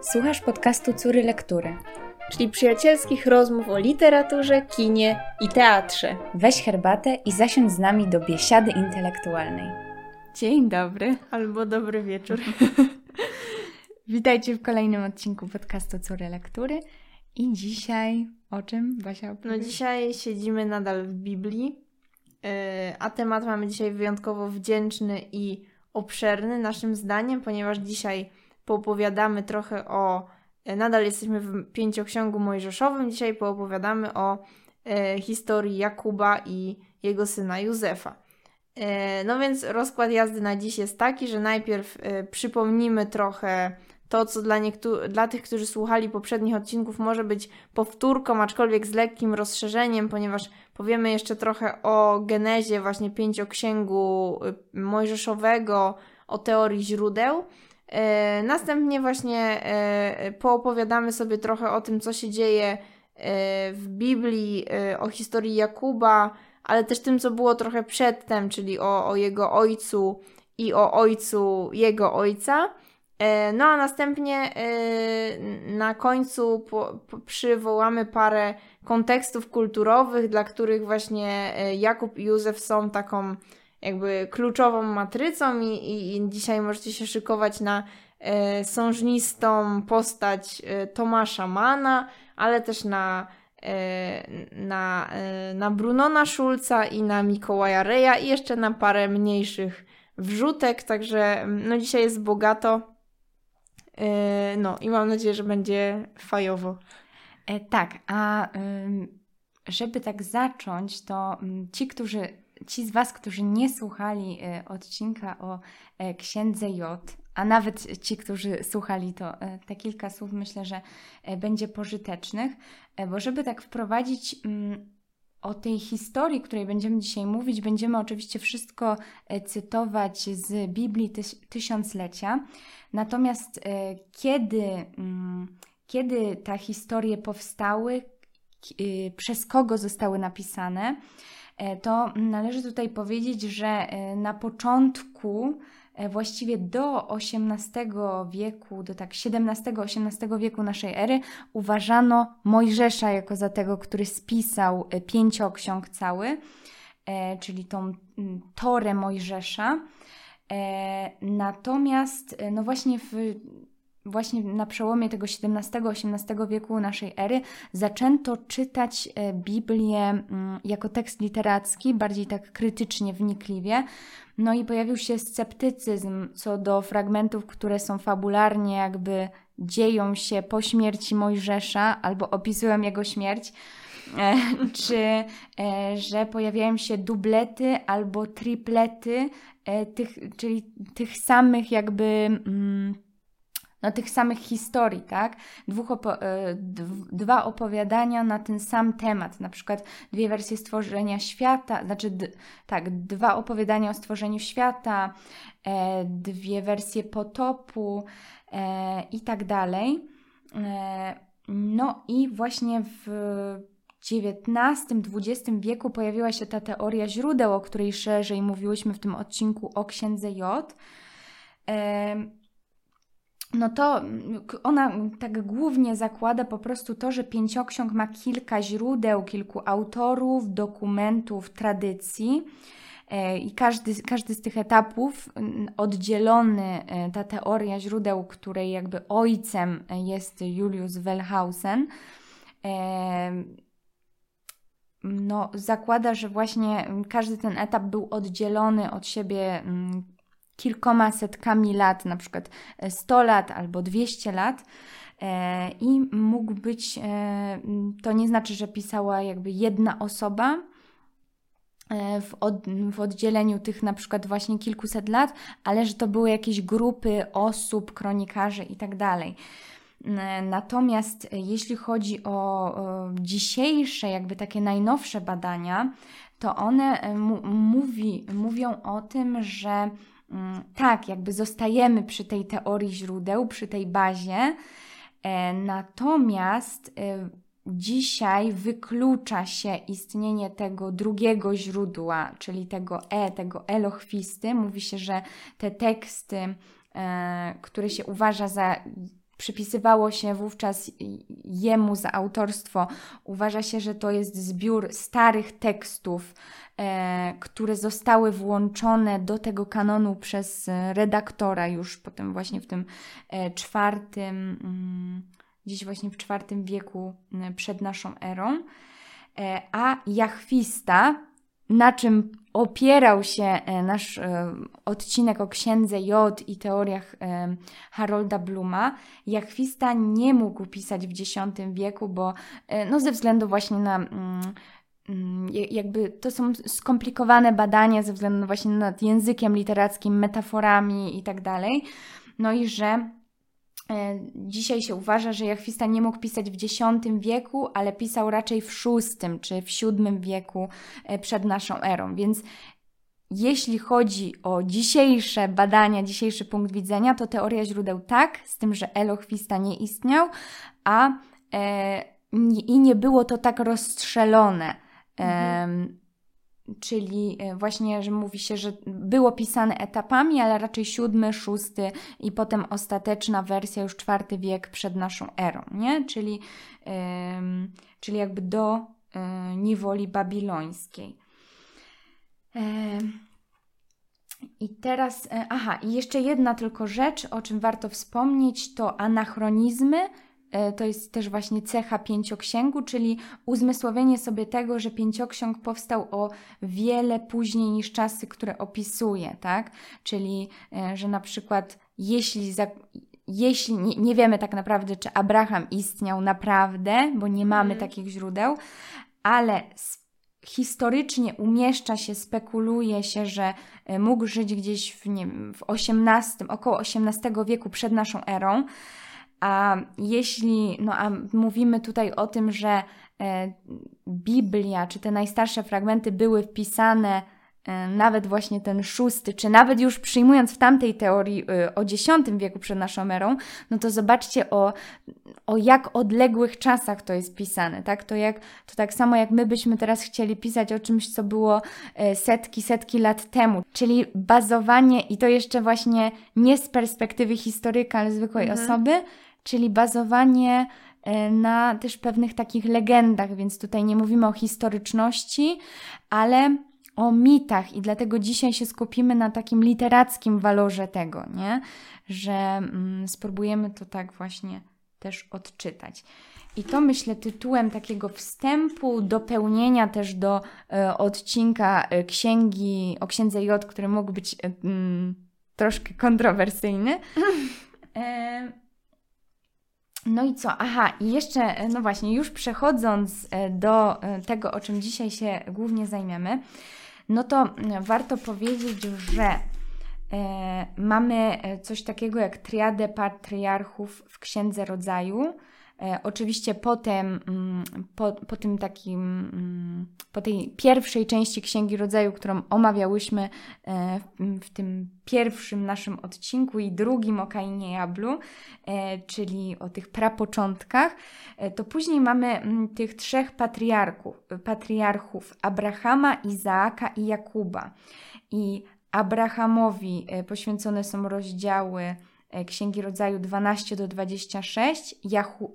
Słuchasz podcastu Córy Lektury, czyli przyjacielskich rozmów o literaturze, kinie i teatrze. Weź herbatę i zasiądź z nami do biesiady intelektualnej. Dzień dobry albo dobry wieczór. Witajcie w kolejnym odcinku podcastu Córy Lektury. I dzisiaj o czym Basia opowie? No dzisiaj siedzimy nadal w Biblii, yy, a temat mamy dzisiaj wyjątkowo wdzięczny i obszerny naszym zdaniem, ponieważ dzisiaj poopowiadamy trochę o. yy, Nadal jesteśmy w pięcioksięgu mojżeszowym. Dzisiaj poopowiadamy o yy, historii Jakuba i jego syna Józefa. Yy, No więc rozkład jazdy na dziś jest taki, że najpierw yy, przypomnimy trochę to, co dla, niektó- dla tych, którzy słuchali poprzednich odcinków, może być powtórką, aczkolwiek z lekkim rozszerzeniem, ponieważ powiemy jeszcze trochę o genezie właśnie pięcioksięgu y, mojżeszowego, o teorii źródeł. E, Następnie właśnie e, poopowiadamy sobie trochę o tym, co się dzieje e, w Biblii, e, o historii Jakuba, ale też tym, co było trochę przedtem, czyli o, o jego ojcu i o ojcu jego ojca. E, No a następnie e, na końcu przywołamy parę kontekstów kulturowych, dla których właśnie e, Jakub i Józef są taką jakby kluczową matrycą i, i, dzisiaj możecie się szykować na e, sążnistą postać e, Tomasza Mana, ale też na, e, na, e, na Brunona Schulza i na Mikołaja Reja i jeszcze na parę mniejszych wrzutek, także no dzisiaj jest bogato. E, No i mam nadzieję, że będzie fajowo. E, tak, a żeby tak zacząć, to ym, ci, którzy, ci z Was, którzy nie słuchali e, odcinka o e, księdze J, a nawet ci, którzy słuchali, to e, te kilka słów myślę, że będzie pożytecznych, bo żeby tak wprowadzić ym, o tej historii, której będziemy dzisiaj mówić, będziemy oczywiście wszystko cytować z Biblii Tysiąclecia. Natomiast kiedy, mm, kiedy te historie powstały, przez kogo zostały napisane, to należy tutaj powiedzieć, że e, na początku, e, właściwie do XVIII wieku, do tak XVII-XVIII wieku naszej ery, uważano Mojżesza jako za tego, który spisał e, pięcioksiąg cały, e, czyli tą Torę Mojżesza. E, Natomiast, e, no właśnie w właśnie na przełomie tego XVII-XVIII wieku naszej ery zaczęto czytać e, Biblię mm, jako tekst literacki, bardziej tak krytycznie, wnikliwie. No i pojawił się sceptycyzm co do fragmentów, które są fabularnie jakby dzieją się po śmierci Mojżesza albo opisują jego śmierć. E, czy e, że pojawiają się dublety albo triplety tych, czyli tych samych jakby mm, no, tych samych historii, tak? Opo- e, dw- dwa opowiadania na ten sam temat, na przykład dwie wersje stworzenia świata, znaczy tak, dwa opowiadania o stworzeniu świata, e, dwie wersje potopu e, i tak dalej. E, no i właśnie w XIX-XX wieku pojawiła się ta teoria źródeł, o której szerzej mówiłyśmy w tym odcinku o księdze J. No to ona tak głównie zakłada po prostu to, że pięcioksiąg ma kilka źródeł, kilku autorów, dokumentów, tradycji. E, I każdy, każdy z tych etapów mm, oddzielony, e, ta teoria źródeł, której jakby ojcem jest Julius Wellhausen, e, no, zakłada, że właśnie każdy ten etap był oddzielony od siebie mm, kilkoma setkami lat, na przykład e, 100 lat albo 200 lat. E, I mógł być, e, to nie znaczy, że pisała jakby jedna osoba e, w, od, w oddzieleniu tych na przykład właśnie kilkuset lat, ale że to były jakieś grupy osób, kronikarzy i tak dalej. E, Natomiast e, jeśli chodzi o, dzisiejsze, jakby takie najnowsze badania, to one e, mówi, mówią o tym, że tak, jakby zostajemy przy tej teorii źródeł, przy tej bazie, e, natomiast e, dzisiaj wyklucza się istnienie tego drugiego źródła, czyli tego E, tego elochwisty. Mówi się, że te teksty, e, które się uważa za przypisywało się wówczas jemu za autorstwo. Uważa się, że to jest zbiór starych tekstów, które zostały włączone do tego kanonu przez redaktora już potem właśnie w tym e, czwartym, mm, gdzieś właśnie w czwartym wieku przed naszą erą. E, a Jachwista, na czym opierał się e, nasz e, odcinek o księdze J i teoriach Harolda Bluma, Jachwista nie mógł pisać w X wieku, bo no ze względu właśnie na mm, jakby to są skomplikowane badania ze względu właśnie nad językiem literackim, metaforami i tak dalej. No i że E, dzisiaj się uważa, że Jachwista nie mógł pisać w X wieku, ale pisał raczej w VI czy w VII wieku e, przed naszą erą. Więc jeśli chodzi o dzisiejsze badania, dzisiejszy punkt widzenia, to teoria źródeł tak, z tym, że Elochwista nie istniał, a e, i nie było to tak rozstrzelone. Mhm czyli e, właśnie, że mówi się, że było pisane etapami, ale raczej siódmy, szósty i potem ostateczna wersja już czwarty wiek przed naszą erą, nie? Czyli, czyli jakby do yy, niewoli babilońskiej. I teraz, aha, i jeszcze jedna tylko rzecz, o czym warto wspomnieć, to anachronizmy, E, to jest też właśnie cecha pięcioksięgu, czyli uzmysłowienie sobie tego, że pięcioksiąg powstał o wiele później niż czasy, które opisuje, tak? Czyli, e, że na przykład jeśli, za, jeśli nie, nie, wiemy tak naprawdę, czy Abraham istniał naprawdę, bo nie mamy mm. takich źródeł, ale historycznie umieszcza się, spekuluje się, że e, mógł żyć gdzieś w, nie wiem, w XVIII, około XVIII wieku przed naszą erą, a jeśli, no a mówimy tutaj o tym, że e, Biblia, czy te najstarsze fragmenty były wpisane, e, nawet właśnie ten szósty, czy nawet już przyjmując w tamtej teorii e, o X wieku przed naszą erą, no to zobaczcie o, o jak odległych czasach to jest pisane, tak? To, jak, to tak samo jak my byśmy teraz chcieli pisać o czymś, co było setki, setki lat temu, czyli bazowanie i to jeszcze właśnie nie z perspektywy historyka, ale zwykłej mhm. osoby, czyli bazowanie e, na też pewnych takich legendach, więc tutaj nie mówimy o historyczności, ale o mitach i dlatego dzisiaj się skupimy na takim literackim walorze tego, nie? Że mm, spróbujemy to tak właśnie też odczytać. I to myślę tytułem takiego wstępu, dopełnienia też do e, odcinka e, księgi o księdze J, który mógł być mm, troszkę kontrowersyjny. No i co? Aha, i jeszcze, e, no właśnie, już przechodząc e, do e, tego, o czym dzisiaj się głównie zajmiemy, no to warto powiedzieć, że mamy coś takiego jak triadę patriarchów w Księdze Rodzaju. E, oczywiście potem, mm, po, po tym takim, mm, po tej pierwszej części Księgi Rodzaju, którą omawiałyśmy e, w tym pierwszym naszym odcinku i drugim o Kainie Jablu, e, czyli o tych prapoczątkach, to później mamy mm, tych trzech patriarchów, patriarchów Abrahama, Izaaka i Jakuba. I Abrahamowi poświęcone są rozdziały Księgi Rodzaju 12 do 26,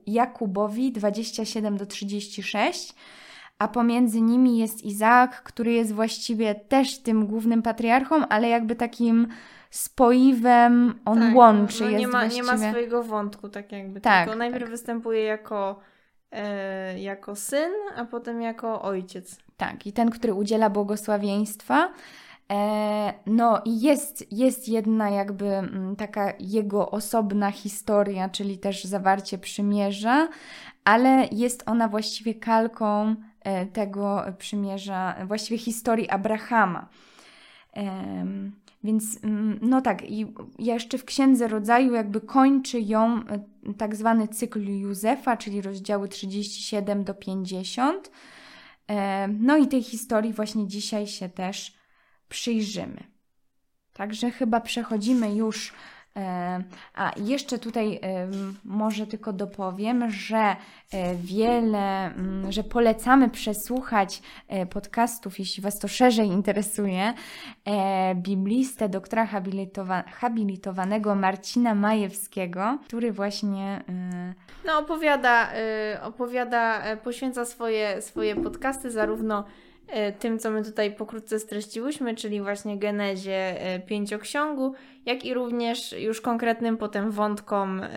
Jakubowi 27 do 36, a pomiędzy nimi jest Izaak, który jest właściwie też tym głównym patriarchą, ale jakby takim spoiwem on tak, łączy. No nie, ma, właściwie... nie ma swojego wątku, tak jakby. Tak, tylko najpierw tak. występuje jako, e, jako syn, a potem jako ojciec. Tak, i ten, który udziela błogosławieństwa. E, no jest, jest jedna jakby mm, taka jego osobna historia, czyli też zawarcie przymierza, ale jest ona właściwie kalką e, tego przymierza, właściwie historii Abrahama. Więc mm, no tak, i jeszcze w Księdze Rodzaju jakby kończy ją e, tak zwany cykl Józefa, czyli rozdziały 37 do 50. No i tej historii właśnie dzisiaj się też przyjrzymy. Także chyba przechodzimy już E, a jeszcze tutaj e, może tylko dopowiem, że e, wiele, mm, że polecamy przesłuchać podcastów, jeśli Was to szerzej interesuje, biblistę doktora habilitowa habilitowanego Marcina Majewskiego, który właśnie no, opowiada, opowiada, poświęca swoje, swoje podcasty zarówno tym, co my tutaj pokrótce streściłyśmy, czyli właśnie genezie e, pięcioksiągu, jak i również już konkretnym potem wątkom e,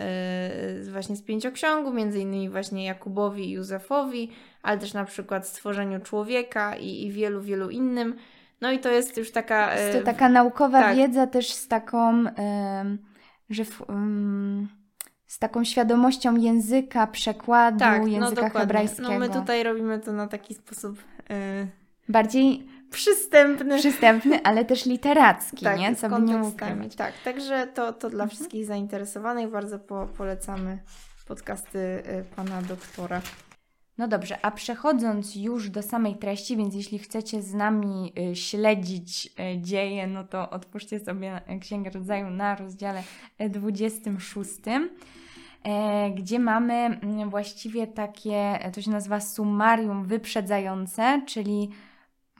właśnie z pięcioksiągu, między innymi właśnie Jakubowi i Józefowi, ale też na przykład stworzeniu człowieka i, i wielu, wielu innym. No i to jest już taka... Jest to taka naukowa tak. wiedza też z taką, że... W, z taką świadomością języka, przekładu tak, no języka no hebrajskiego. No my tutaj robimy to na taki sposób bardziej przystępny. Przystępny, ale też literacki, tak, nie? Co by nie ukrywać. Tak, także to, to dla mhm. wszystkich zainteresowanych bardzo po, polecamy podcasty y, pana doktora. No dobrze, a przechodząc już do samej treści, więc jeśli chcecie z nami y, śledzić y, dzieje, no to otwórzcie sobie Księgę Rodzaju na rozdziale 26 E, gdzie mamy mm, właściwie takie, to się nazywa summarium wyprzedzające, czyli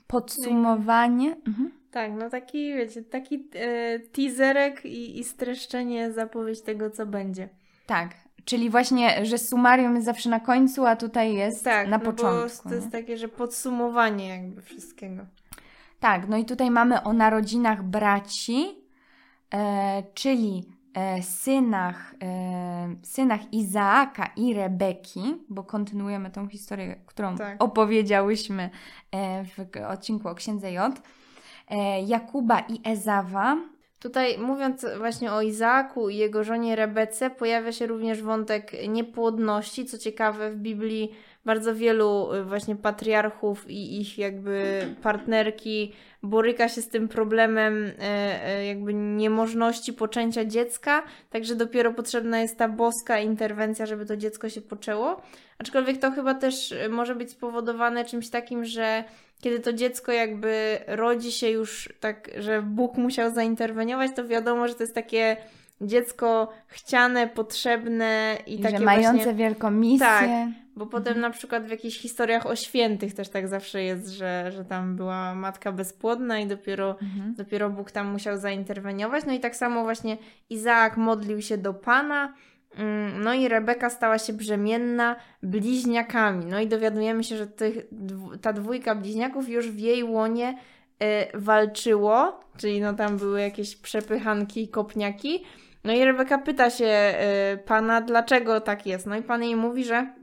podsumowanie. Mhm. Tak, no taki, wiecie, taki e, teaserek i, i streszczenie, zapowiedź tego, co będzie. Tak, czyli właśnie, że summarium jest zawsze na końcu, a tutaj jest tak, na no początku. Bo to jest takie, że podsumowanie jakby wszystkiego. Tak, no i tutaj mamy o narodzinach braci, e, czyli synach, e, synach Izaaka i Rebeki, bo kontynuujemy tą historię, którą tak. opowiedziałyśmy e, w odcinku o księdze J, Jakuba i Ezawa. Tutaj mówiąc właśnie o Izaaku i jego żonie Rebece, pojawia się również wątek niepłodności. Co ciekawe, w Biblii bardzo wielu y, właśnie patriarchów i ich jakby partnerki boryka się z tym problemem e, e, jakby niemożności poczęcia dziecka, także dopiero potrzebna jest ta boska interwencja, żeby to dziecko się poczęło. Aczkolwiek to chyba też y, może być spowodowane czymś takim, że kiedy to dziecko jakby rodzi się już tak, że Bóg musiał zainterweniować, to wiadomo, że to jest takie dziecko chciane, potrzebne i, I takie że mające właśnie... wielką misję. Tak, bo potem mhm. na przykład w jakichś historiach o świętych też tak zawsze jest, że, że tam była matka bezpłodna i dopiero, mhm. dopiero Bóg tam musiał zainterweniować. No i tak samo właśnie Izaak modlił się do Pana, mm, no i Rebeka stała się brzemienna bliźniakami. No i dowiadujemy się, że tych, ta dwójka bliźniaków już w jej łonie y, walczyło, czyli no tam były jakieś przepychanki i kopniaki. No i Rebeka pyta się y, pana, dlaczego tak jest. No i pan jej mówi, że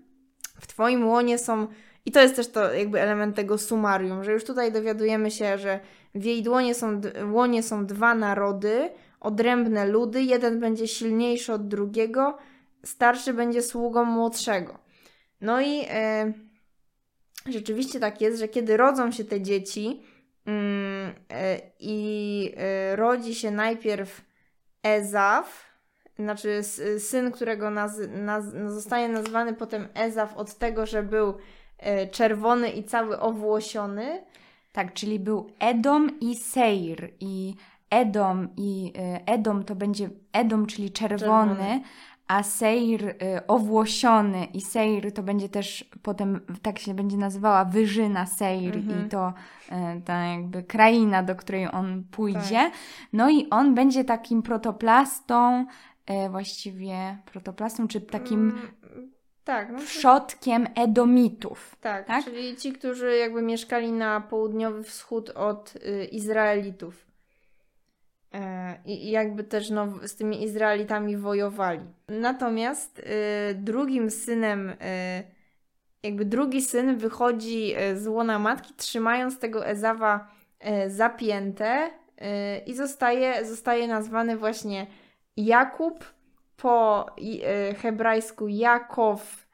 w twoim łonie są. I to jest też to jakby element tego sumarium, że już tutaj dowiadujemy się, że w jej dłonie są, łonie są dwa narody, odrębne ludy, jeden będzie silniejszy od drugiego, starszy będzie sługą młodszego. No i e, rzeczywiście tak jest, że kiedy rodzą się te dzieci mm, e, i e, rodzi się najpierw Ezaf, znaczy syn, którego naz, naz, zostaje nazwany potem Ezaf od tego, że był e, czerwony i cały owłosiony. Tak, czyli był Edom i Seir i Edom i e, Edom to będzie Edom, czyli czerwony, czerwony. a Seir y, owłosiony i Seir to będzie też potem tak się będzie nazywała Wyżyna Seir mhm. i to y, ta jakby kraina, do której on pójdzie. Tak. No i on będzie takim protoplastą e, właściwie protoplastą, czy takim mm, tak, no przodkiem Edomitów. Tak, tak, czyli ci, którzy jakby mieszkali na południowy wschód od y, Izraelitów. E, I jakby też no, z tymi Izraelitami wojowali. Natomiast y, drugim synem, y, jakby drugi syn wychodzi y, z łona matki, trzymając tego Ezawa zapięte i zostaje, zostaje nazwany właśnie Jakub po y, hebrajsku Jakow,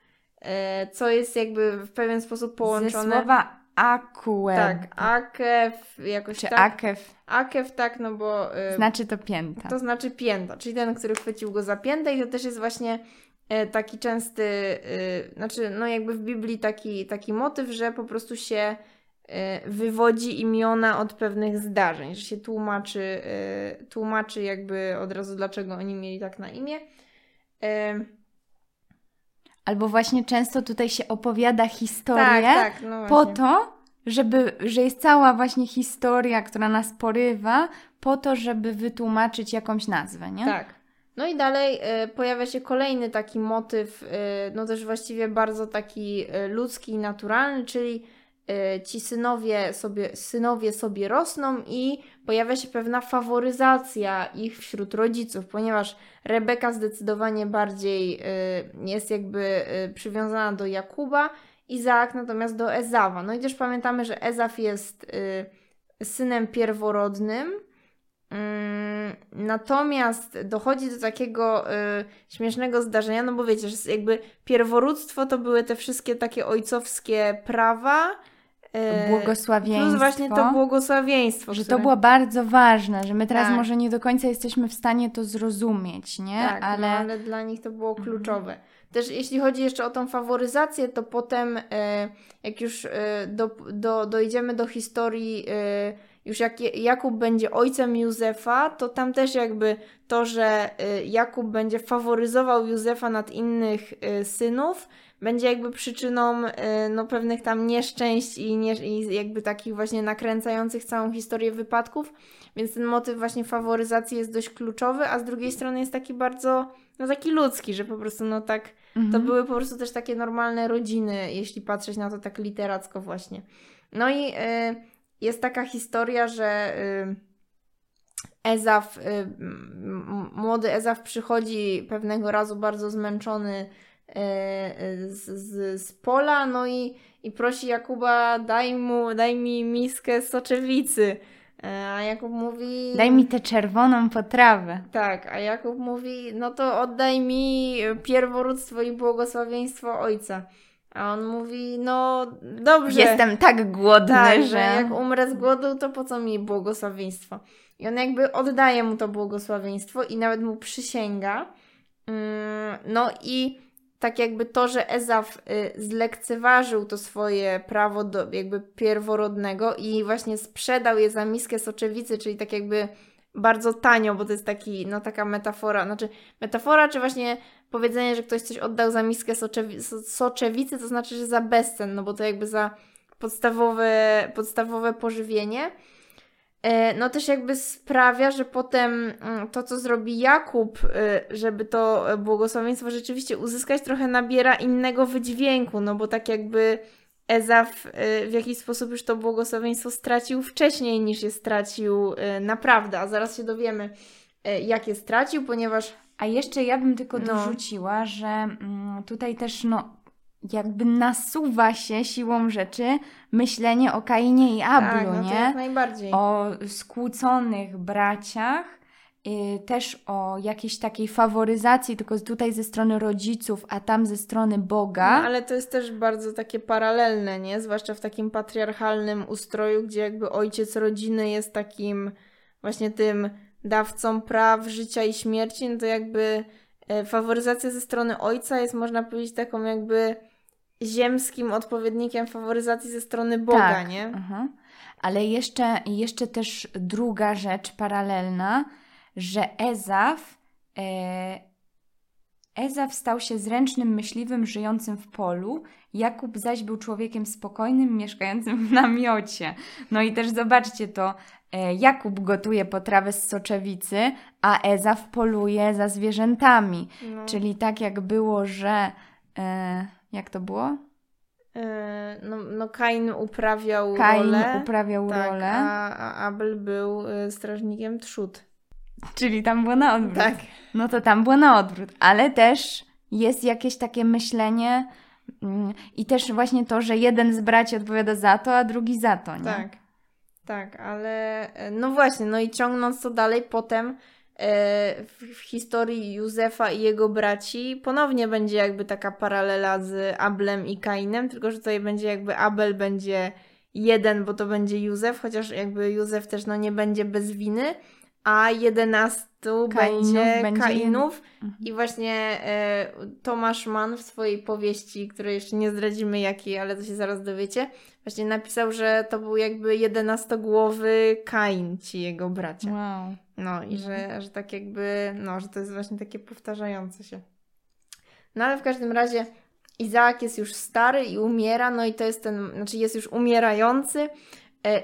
y, co jest jakby w pewien sposób połączone. Ze słowa akuew. Tak, akew, jakoś Czy tak. akew. Akew, tak, no bo... Y, znaczy to pięta. To znaczy pięta, czyli ten, który chwycił go za piętę i to też jest właśnie taki częsty, znaczy no jakby w Biblii taki, taki motyw, że po prostu się e, wywodzi imiona od pewnych zdarzeń, że się tłumaczy, e, tłumaczy jakby od razu, dlaczego oni mieli tak na imię. E, Albo właśnie często tutaj się opowiada historię tak, tak, no po to, żeby, że jest cała właśnie historia, która nas porywa, po to, żeby wytłumaczyć jakąś nazwę, nie? Tak. No i dalej pojawia się kolejny taki motyw, no też właściwie bardzo taki ludzki i naturalny, czyli ci synowie sobie, synowie sobie rosną i pojawia się pewna faworyzacja ich wśród rodziców, ponieważ Rebeka zdecydowanie bardziej e, jest jakby e, przywiązana do Jakuba, Izaak natomiast do Ezawa. No i też pamiętamy, że Ezaf jest synem pierworodnym, Mm, Natomiast dochodzi do takiego y, śmiesznego zdarzenia, no bo wiecie, że jakby pierworództwo to były te wszystkie takie ojcowskie prawa. Y, Błogosławieństwo. Plus właśnie to błogosławieństwo. Że które... to było bardzo ważne, że my teraz Tak. może nie do końca jesteśmy w stanie to zrozumieć, nie? Tak, ale... no, ale dla nich to było Mhm. kluczowe. Też jeśli chodzi jeszcze o tą faworyzację, to potem e, jak już e, do, do, dojdziemy do historii, e, już jak Jakub będzie ojcem Józefa, to tam też jakby to, że e, Jakub będzie faworyzował Józefa nad innych e, synów, będzie jakby przyczyną e, no, pewnych tam nieszczęść i, nie, i jakby takich właśnie nakręcających całą historię wypadków. Więc ten motyw właśnie faworyzacji jest dość kluczowy, a z drugiej strony jest taki bardzo, no taki ludzki, że po prostu no tak, to Mhm. były po prostu też takie normalne rodziny, jeśli patrzeć na to tak literacko właśnie. No i y, jest taka historia, że y, Ezaf, y, młody Ezaf przychodzi pewnego razu bardzo zmęczony y, y, z, z, z pola, no i, i prosi Jakuba, daj mu, daj mi miskę soczewicy. E, A Jakub mówi... Daj mi tę czerwoną potrawę. Tak, a Jakub mówi, no to oddaj mi pierworództwo i błogosławieństwo ojca. A on mówi, no dobrze. Jestem tak głodny, tak, że... że jak umrę z głodu, to po co mi błogosławieństwo? I on jakby oddaje mu to błogosławieństwo i nawet mu przysięga. Mm, No i tak jakby to, że Ezaf y, zlekceważył to swoje prawo do jakby pierworodnego i właśnie sprzedał je za miskę soczewicy, czyli tak jakby bardzo tanio, bo to jest taki, no taka metafora, znaczy metafora, czy właśnie powiedzenie, że ktoś coś oddał za miskę soczewi- so- soczewicy, to znaczy, że za bezcen, no bo to jakby za podstawowe, podstawowe pożywienie. E, No też jakby sprawia, że potem mm, to, co zrobi Jakub, y, żeby to błogosławieństwo rzeczywiście uzyskać, trochę nabiera innego wydźwięku, no bo tak jakby Ezaf y, w jakiś sposób już to błogosławieństwo stracił wcześniej niż je stracił naprawdę, a zaraz się dowiemy, jak je stracił, ponieważ A jeszcze ja bym tylko No. dorzuciła, że mm, tutaj też no jakby nasuwa się siłą rzeczy myślenie o Kainie i Ablu, tak, no nie? jak najbardziej. O skłóconych braciach, y, też o jakiejś takiej faworyzacji, tylko tutaj ze strony rodziców, a tam ze strony Boga. No, ale to jest też bardzo takie paralelne, nie? Zwłaszcza w takim patriarchalnym ustroju, gdzie jakby ojciec rodziny jest takim właśnie tym dawcą praw życia i śmierci, no to jakby e, faworyzacja ze strony ojca jest, można powiedzieć, taką jakby ziemskim odpowiednikiem faworyzacji ze strony Boga, Tak. nie? Aha. Ale jeszcze, jeszcze też druga rzecz paralelna, że Ezaf, e, Ezaf stał się zręcznym myśliwym żyjącym w polu, Jakub zaś był człowiekiem spokojnym, mieszkającym w namiocie. No i też zobaczcie to, e, Jakub gotuje potrawę z soczewicy, a Ezaf poluje za zwierzętami. No. Czyli tak jak było, że... E, jak to było? E, no, no Kain uprawiał Kain rolę, uprawiał tak, rolę. a, a Abel był e, strażnikiem trzód. Czyli tam było na odwrót. Tak. No to tam było na odwrót, ale też jest jakieś takie myślenie mm, i też właśnie to, że jeden z braci odpowiada za to, a drugi za to, nie? Tak, tak, ale e, no właśnie, no i ciągnąc to dalej, potem w, w historii Józefa i jego braci ponownie będzie jakby taka paralela z Ablem i Kainem, tylko że tutaj będzie jakby Abel będzie jeden, bo to będzie Józef, chociaż jakby Józef też no nie będzie bez winy, a 11 będzie będzie Kainów. Mhm. I właśnie e, Tomasz Mann w swojej powieści, której jeszcze nie zdradzimy jakiej, ale to się zaraz dowiecie, właśnie napisał, że to był jakby jedenastogłowy Kain, ci jego bracia. Wow. No i że, że tak jakby, no, że to jest właśnie takie powtarzające się. No ale w każdym razie Izaak jest już stary i umiera, no i to jest ten, znaczy jest już umierający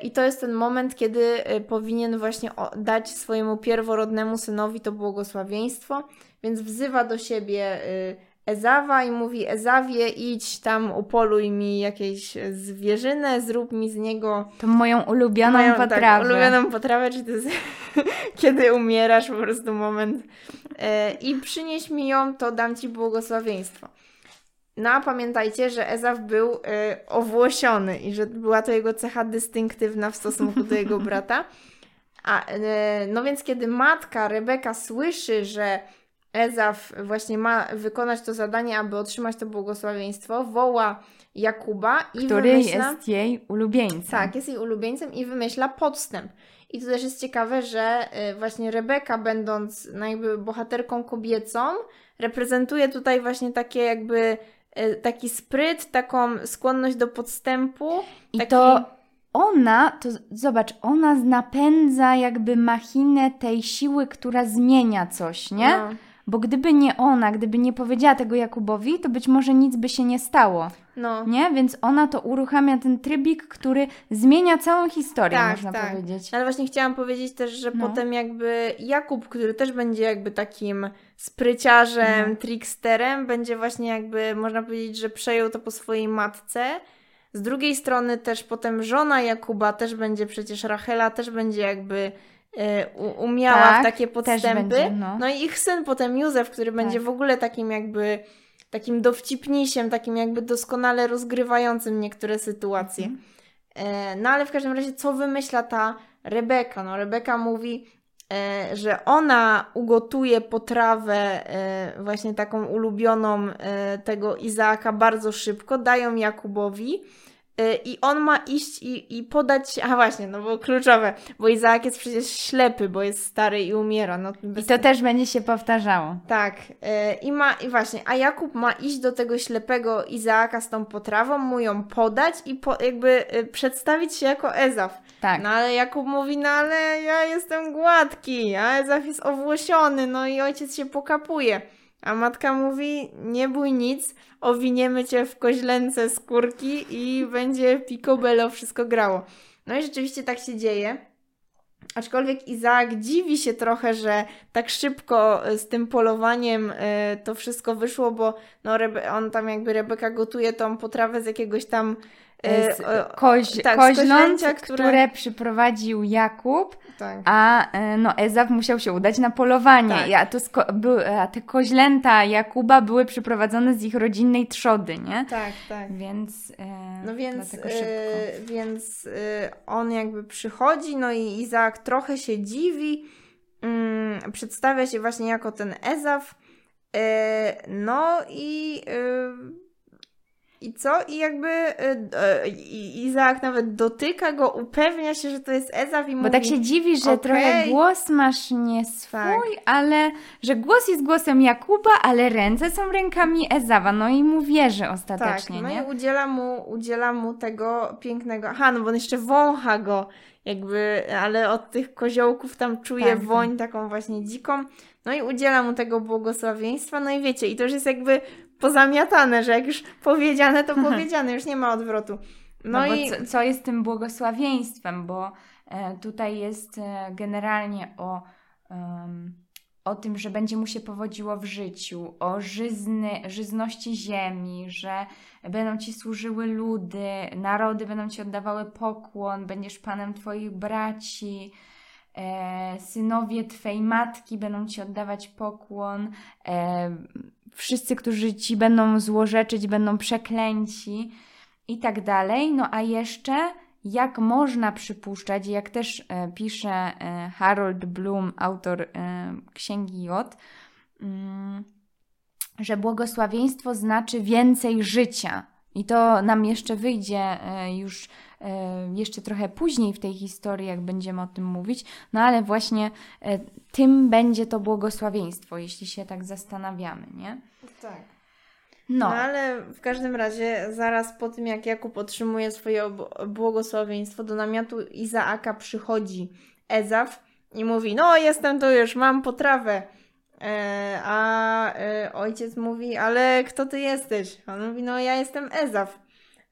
i to jest ten moment, kiedy e, powinien właśnie dać swojemu pierworodnemu synowi to błogosławieństwo, więc wzywa do siebie e, Ezawa i mówi Ezawie idź tam upoluj mi jakieś zwierzynę, zrób mi z niego To moją ulubioną Moją, potrawę. Tak, ulubioną potrawę, czyli to jest kiedy umierasz, po prostu moment. E, I przynieś mi ją, to dam ci błogosławieństwo. No a pamiętajcie, że Ezaw był e, owłosiony i że była to jego cecha dystynktywna w stosunku do jego brata. A, e, no więc kiedy matka Rebeka słyszy, że Ezaw właśnie ma wykonać to zadanie, aby otrzymać to błogosławieństwo, woła Jakuba i który wymyśla... jest jej ulubieńcem. Tak, jest jej ulubieńcem i wymyśla podstęp. I to też jest ciekawe, że y, właśnie Rebeka, będąc no jakby bohaterką kobiecą, reprezentuje tutaj właśnie takie jakby y, taki spryt, taką skłonność do podstępu. I taki... to ona, to zobacz, ona napędza jakby machinę tej siły, która zmienia coś, nie? No, Bo gdyby nie ona, gdyby nie powiedziała tego Jakubowi, to być może nic by się nie stało, no. nie? Więc ona to uruchamia ten trybik, który zmienia całą historię, Tak, można tak. powiedzieć. Ale właśnie chciałam powiedzieć też, że No. potem jakby Jakub, który też będzie jakby takim spryciarzem, No. tricksterem, będzie właśnie jakby, można powiedzieć, że przejął to po swojej matce. Z drugiej strony też potem żona Jakuba też będzie przecież, Rachela też będzie jakby umiała Tak, w takie podstępy. będzie, no. no i ich syn potem Józef, który będzie Tak. w ogóle takim jakby takim dowcipnisiem, takim jakby doskonale rozgrywającym niektóre sytuacje. Mhm. E, No ale w każdym razie, co wymyśla ta Rebeka? No, Rebeka mówi, e, że ona ugotuje potrawę e, właśnie taką ulubioną tego Izaaka bardzo szybko, dają Jakubowi i on ma iść i, i podać, a właśnie, no bo kluczowe, bo Izaak jest przecież ślepy, bo jest stary i umiera. No, I bez- to też będzie się powtarzało. tak, e, i ma, i właśnie, a Jakub ma iść do tego ślepego Izaaka z tą potrawą, mu ją podać i po, jakby e, przedstawić się jako Ezaf. Tak. No ale Jakub mówi, no ale ja jestem gładki, a Ezaf jest owłosiony, no i ojciec się pokapuje. A matka mówi, nie bój nic, owiniemy cię w koźlęce skórki i będzie picobello wszystko grało. No i rzeczywiście tak się dzieje. Aczkolwiek Izaak dziwi się trochę, że tak szybko e, z tym polowaniem e, to wszystko wyszło, bo no, on tam jakby Rebeka gotuje tą potrawę z jakiegoś tam Z e, koź, tak, z koźląt, które... które- przyprowadził Jakub, tak. a e, no, Ezaf musiał się udać na polowanie. Tak. A, to sko- by, a te koźlęta Jakuba były przyprowadzone z ich rodzinnej trzody, nie? Tak, tak. Więc, e, No więc, e, więc e, on jakby przychodzi, no i Izaak trochę się dziwi, mm, przedstawia się właśnie jako ten Ezaf, e, no i e, i co? I jakby e, Izaak nawet dotyka go, upewnia się, że to jest Ezaf i Bo mówi... tak się dziwi, że okej. trochę głos masz nie swój, Tak. ale że głos jest głosem Jakuba, ale ręce są rękami Ezawa. No i mu wierzy Tak, ostatecznie, no nie? i udziela mu, udziela mu tego pięknego. Aha, no bo on jeszcze wącha go, jakby, ale od tych koziołków tam czuje Tak, woń taką właśnie dziką. No i udziela mu tego błogosławieństwa. No i wiecie, i to już jest jakby pozamiatane, że jak już powiedziane, to powiedziane, już nie ma odwrotu. No, No, i. co, co jest tym błogosławieństwem, bo e, tutaj jest e, generalnie o, em, o tym, że będzie mu się powodziło w życiu, o żyzny, żyzności ziemi, że będą ci służyły ludy, narody będą ci oddawały pokłon, będziesz panem twoich braci. E, synowie Twej matki będą Ci oddawać pokłon, e, wszyscy, którzy Ci będą złorzeczyć, będą przeklęci i tak dalej. No a jeszcze, jak można przypuszczać, jak też e, pisze e, Harold Bloom, autor e, Księgi Jot, mm, że błogosławieństwo znaczy więcej życia. I to nam jeszcze wyjdzie e, już e, jeszcze trochę później w tej historii, jak będziemy o tym mówić, no ale właśnie e, tym będzie to błogosławieństwo, jeśli się tak zastanawiamy, nie? Tak. No, No ale w każdym razie, zaraz po tym jak Jakub otrzymuje swoje błogosławieństwo, do namiotu Izaaka przychodzi Ezaf i mówi: No, jestem tu już, mam potrawę. E, a e, ojciec mówi: Ale kto ty jesteś? On mówi: No, ja jestem Ezaf.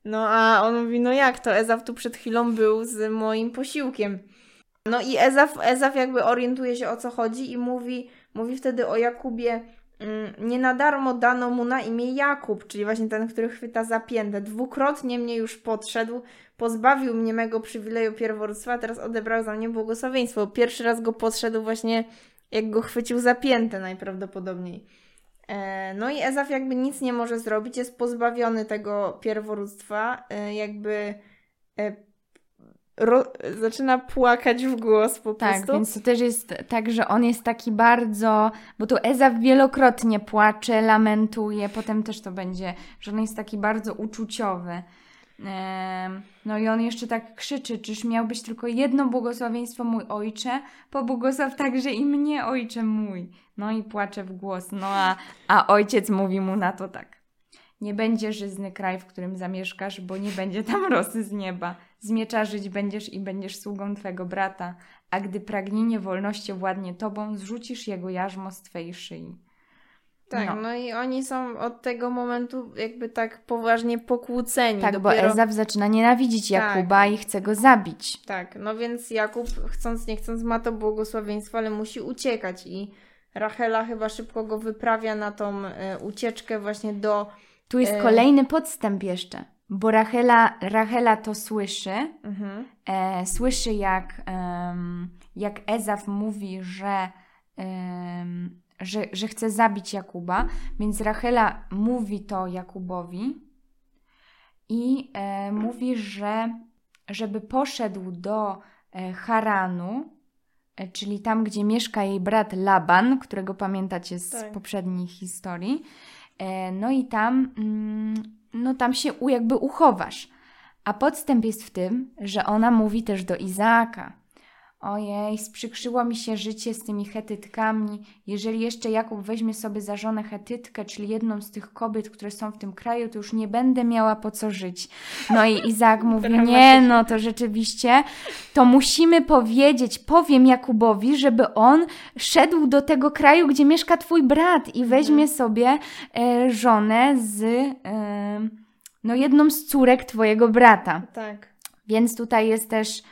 No, a on mówi: No, jak to? Ezaf tu przed chwilą był z moim posiłkiem. No i Ezaf, Ezaf jakby orientuje się o co chodzi i mówi, mówi wtedy o Jakubie. Mm, Nie na darmo dano mu na imię Jakub, czyli właśnie ten, który chwyta za piętę. Dwukrotnie mnie już podszedł, pozbawił mnie mego przywileju pierworództwa, teraz odebrał za mnie błogosławieństwo. Pierwszy raz go podszedł właśnie, jak go chwycił za piętę najprawdopodobniej. E, no i Ezaf jakby nic nie może zrobić, jest pozbawiony tego pierworództwa, e, jakby e, ro, zaczyna płakać w głos po tak, prostu. więc to też jest tak, że on jest taki bardzo, bo tu Ezaf wielokrotnie płacze, lamentuje, potem też to będzie, że on jest taki bardzo uczuciowy. No i on jeszcze tak krzyczy, czyż miałbyś tylko jedno błogosławieństwo, mój ojcze? Pobłogosław także i mnie, ojcze mój. No i płacze w głos, no a, a ojciec mówi mu na to tak. Nie będzie żyzny kraj, w którym zamieszkasz, bo nie będzie tam rosy z nieba. Z miecza żyć będziesz i będziesz sługą twego brata, a gdy pragnienie wolności władnie tobą, zrzucisz jego jarzmo z twej szyi. Tak, No. no. i oni są od tego momentu jakby tak poważnie pokłóceni. Tak, bo Dopiero... Ezaf zaczyna nienawidzić Tak. Jakuba i chce go zabić. Tak, no więc Jakub chcąc nie chcąc ma to błogosławieństwo, ale musi uciekać i Rachela chyba szybko go wyprawia na tą e, ucieczkę właśnie do... Tu jest E. kolejny podstęp jeszcze, bo Rachela, Rachela to słyszy, Mhm. e, słyszy jak, jak Ezaf mówi, że, że, że chce zabić Jakuba, więc Rachela mówi to Jakubowi i e, mówi, że żeby poszedł do e, Haranu, e, czyli tam, gdzie mieszka jej brat Laban, którego pamiętacie z Tak. poprzednich historii. E, no i tam, mm, no tam się u, jakby uchowasz. A podstęp jest w tym, że ona mówi też do Izaaka. Ojej, sprzykrzyło mi się życie z tymi Hetytkami. Jeżeli jeszcze Jakub weźmie sobie za żonę Hetytkę, czyli jedną z tych kobiet, które są w tym kraju, to już nie będę miała po co żyć. No i Izaak mówi, nie no, to rzeczywiście, to musimy powiedzieć, powiem Jakubowi, żeby on szedł do tego kraju, gdzie mieszka twój brat i weźmie sobie e, żonę z, e, no jedną z córek twojego brata. Tak. Więc tutaj jest też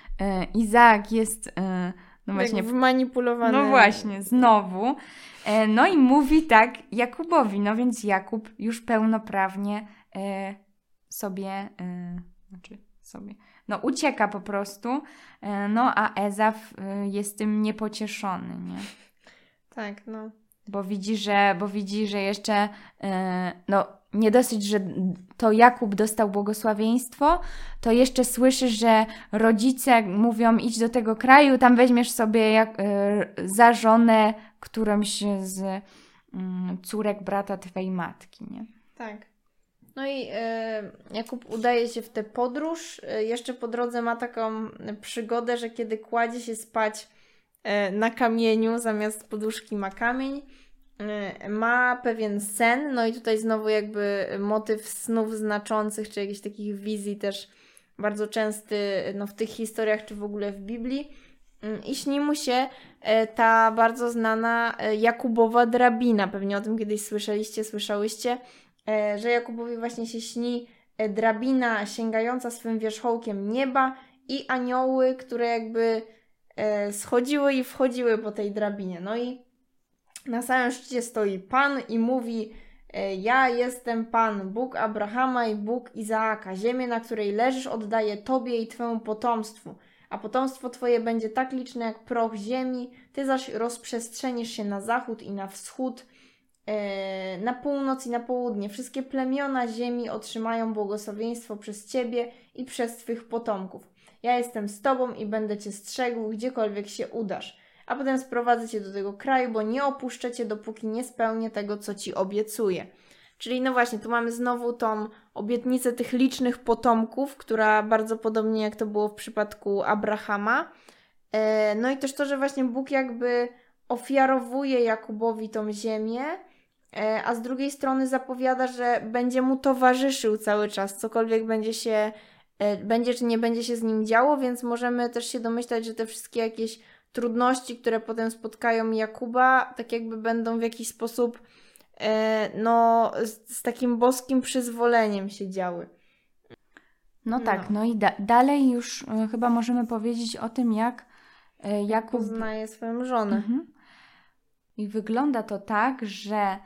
Izaak jest e, no właśnie Jak wmanipulowany. no właśnie, znowu. E, No i mówi tak Jakubowi. No więc Jakub już pełnoprawnie e, sobie, e, znaczy sobie, no ucieka po prostu. E, No a Ezaf e, jest tym niepocieszony, nie? Tak, no. Bo widzi, że, bo widzi, że jeszcze e, no nie dosyć, że to Jakub dostał błogosławieństwo, to jeszcze słyszy, że rodzice mówią idź do tego kraju, tam weźmiesz sobie jak, e, za żonę którąś z mm, córek brata twej matki, nie? Tak. No i e, Jakub udaje się w tę podróż. E, jeszcze po drodze ma taką przygodę, że kiedy kładzie się spać na kamieniu, zamiast poduszki ma kamień, ma pewien sen. No i tutaj znowu jakby motyw snów znaczących, czy jakichś takich wizji też bardzo częsty no, w tych historiach, czy w ogóle w Biblii. Mm, I śni mu się e, ta bardzo znana Jakubowa drabina. Pewnie o tym kiedyś słyszeliście, słyszałyście że Jakubowi właśnie się śni drabina sięgająca swym wierzchołkiem nieba i anioły, które jakby schodziły i wchodziły po tej drabinie. No i na samym szczycie stoi Pan i mówi: e, Ja jestem Pan, Bóg Abrahama i Bóg Izaaka. Ziemię, na której leżysz, oddaję Tobie i Twemu potomstwu. A potomstwo Twoje będzie tak liczne jak proch ziemi, Ty zaś rozprzestrzenisz się na zachód i na wschód, e, na północ i na południe. Wszystkie plemiona ziemi otrzymają błogosławieństwo przez Ciebie i przez Twych potomków. Ja jestem z Tobą i będę Cię strzegł, gdziekolwiek się udasz. A potem sprowadzę Cię do tego kraju, bo nie opuszczę Cię, dopóki nie spełnię tego, co Ci obiecuję. Czyli no właśnie, tu mamy znowu tą obietnicę tych licznych potomków, która bardzo podobnie jak to było w przypadku Abrahama. E, no i też to, że właśnie Bóg jakby ofiarowuje Jakubowi tą ziemię, e, a z drugiej strony zapowiada, że będzie mu towarzyszył cały czas, cokolwiek będzie się, e, będzie czy nie będzie się z nim działo, więc możemy też się domyślać, że te wszystkie jakieś trudności, które potem spotkają Jakuba, tak jakby będą w jakiś sposób no, z, z takim boskim przyzwoleniem się działy. No tak, no, no i da dalej już y, chyba możemy powiedzieć o tym, jak y, Jakub poznaje swoją żonę. Mhm. I wygląda to tak, że,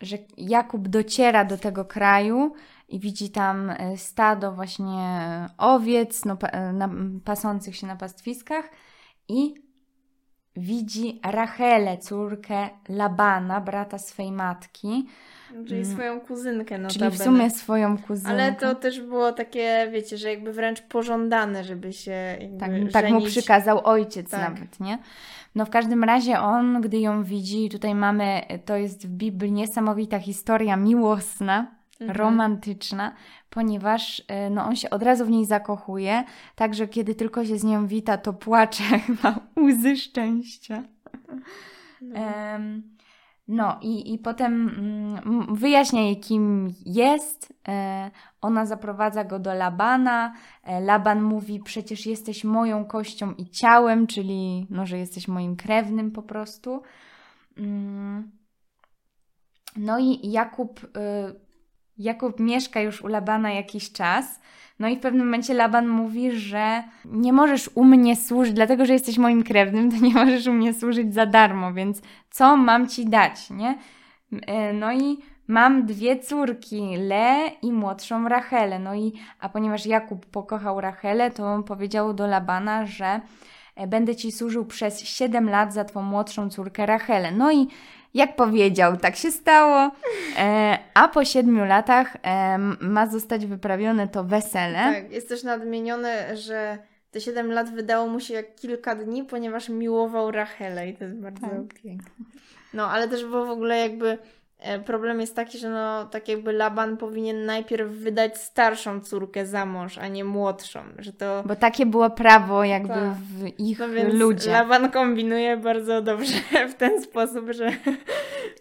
że Jakub dociera do tego kraju i widzi tam e, stado właśnie owiec no, e, pasących się na pastwiskach i widzi Rachelę, córkę Labana, brata swej matki. Czyli mm. swoją kuzynkę. No Czyli w sumie swoją kuzynkę. Ale to też było takie, wiecie, że jakby wręcz pożądane, żeby się tak, tak mu przykazał ojciec tak. nawet, nie? No w każdym razie on, gdy ją widzi, tutaj mamy, to jest w Biblii niesamowita historia miłosna, mhm. romantyczna, ponieważ e, no, on się od razu w niej zakochuje, także kiedy tylko się z nią wita, to płacze, ma łzy szczęścia. No. Um, no i, i potem mm, wyjaśnia jej, kim jest. E, ona zaprowadza go do Labana. E, Laban mówi: Przecież jesteś moją kością i ciałem, czyli no, że jesteś moim krewnym po prostu. Mm. No i Jakub, y, Jakub mieszka już u Labana jakiś czas. No i w pewnym momencie Laban mówi, że nie możesz u mnie służyć, dlatego że jesteś moim krewnym, to nie możesz u mnie służyć za darmo, więc co mam ci dać, nie? E, no i mam dwie córki, Le i młodszą Rachelę. No i, a ponieważ Jakub pokochał Rachelę, to on powiedział do Labana, że e, będę ci służył przez 7 lat za twą młodszą córkę Rachelę. No i jak powiedział, tak się stało. E, a po siedmiu latach e, ma zostać wyprawione to wesele. Tak, jest też nadmienione, że te siedem lat wydało mu się jak kilka dni, ponieważ miłował Rachelę i to jest bardzo tak. piękne. No, ale też było w ogóle jakby problem jest taki, że no, tak jakby Laban powinien najpierw wydać starszą córkę za mąż, a nie młodszą, że to... Bo takie było prawo jakby tak. w ich no więc ludzie. Laban kombinuje bardzo dobrze w ten sposób, że...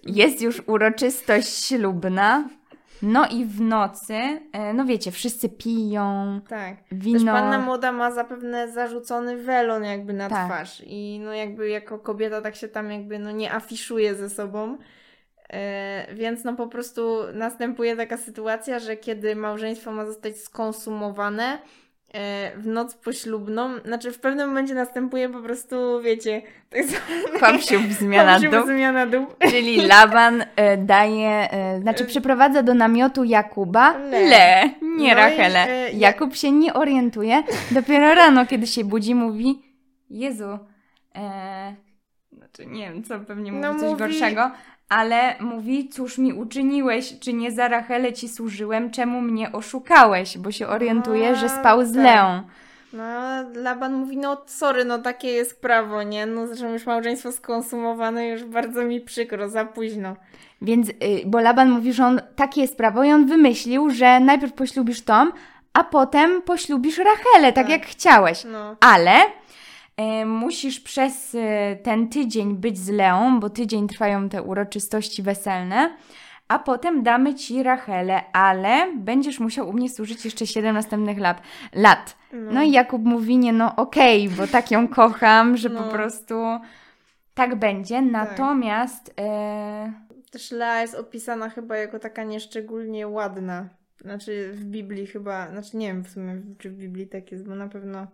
Jest już uroczystość ślubna, no i w nocy, e, no wiecie, wszyscy piją. Tak. Wino. Też panna młoda ma zapewne zarzucony welon jakby na tak. twarz. I no jakby jako kobieta tak się tam jakby no nie afiszuje ze sobą. E, więc no po prostu następuje taka sytuacja, że kiedy małżeństwo ma zostać skonsumowane e, w noc poślubną, znaczy w pewnym momencie następuje po prostu, wiecie, tak zwany zmiana dup. zmiana dup. Czyli Laban e, daje, znaczy przyprowadza do namiotu Jakuba Le, Le nie no Rachelę. E, Jakub się nie orientuje. Dopiero rano, kiedy się budzi, mówi Jezu, e, znaczy nie wiem co, pewnie mówi no, coś mówi... gorszego, ale mówi, cóż mi uczyniłeś, czy nie za Rachelę ci służyłem, czemu mnie oszukałeś, bo się orientuje, no, że spał z tak. Leą. No, Laban mówi, no sorry, no takie jest prawo, nie? No zresztą już małżeństwo skonsumowane, już bardzo mi przykro, za późno. Więc, y, bo Laban mówi, że on takie jest prawo i on wymyślił, że najpierw poślubisz Tom, a potem poślubisz Rachelę, tak, tak jak chciałeś. No. Ale musisz przez e, ten tydzień być z Leą, bo tydzień trwają te uroczystości weselne, a potem damy ci Rachelę, ale będziesz musiał u mnie służyć jeszcze 7 następnych lat. lat. No. no i Jakub mówi, nie no okej, okay, bo tak ją kocham, że no. po prostu tak będzie. Tak. Natomiast... E... Też Lea jest opisana chyba jako taka nieszczególnie ładna. Znaczy w Biblii chyba, znaczy nie wiem w sumie, czy w Biblii tak jest, bo na pewno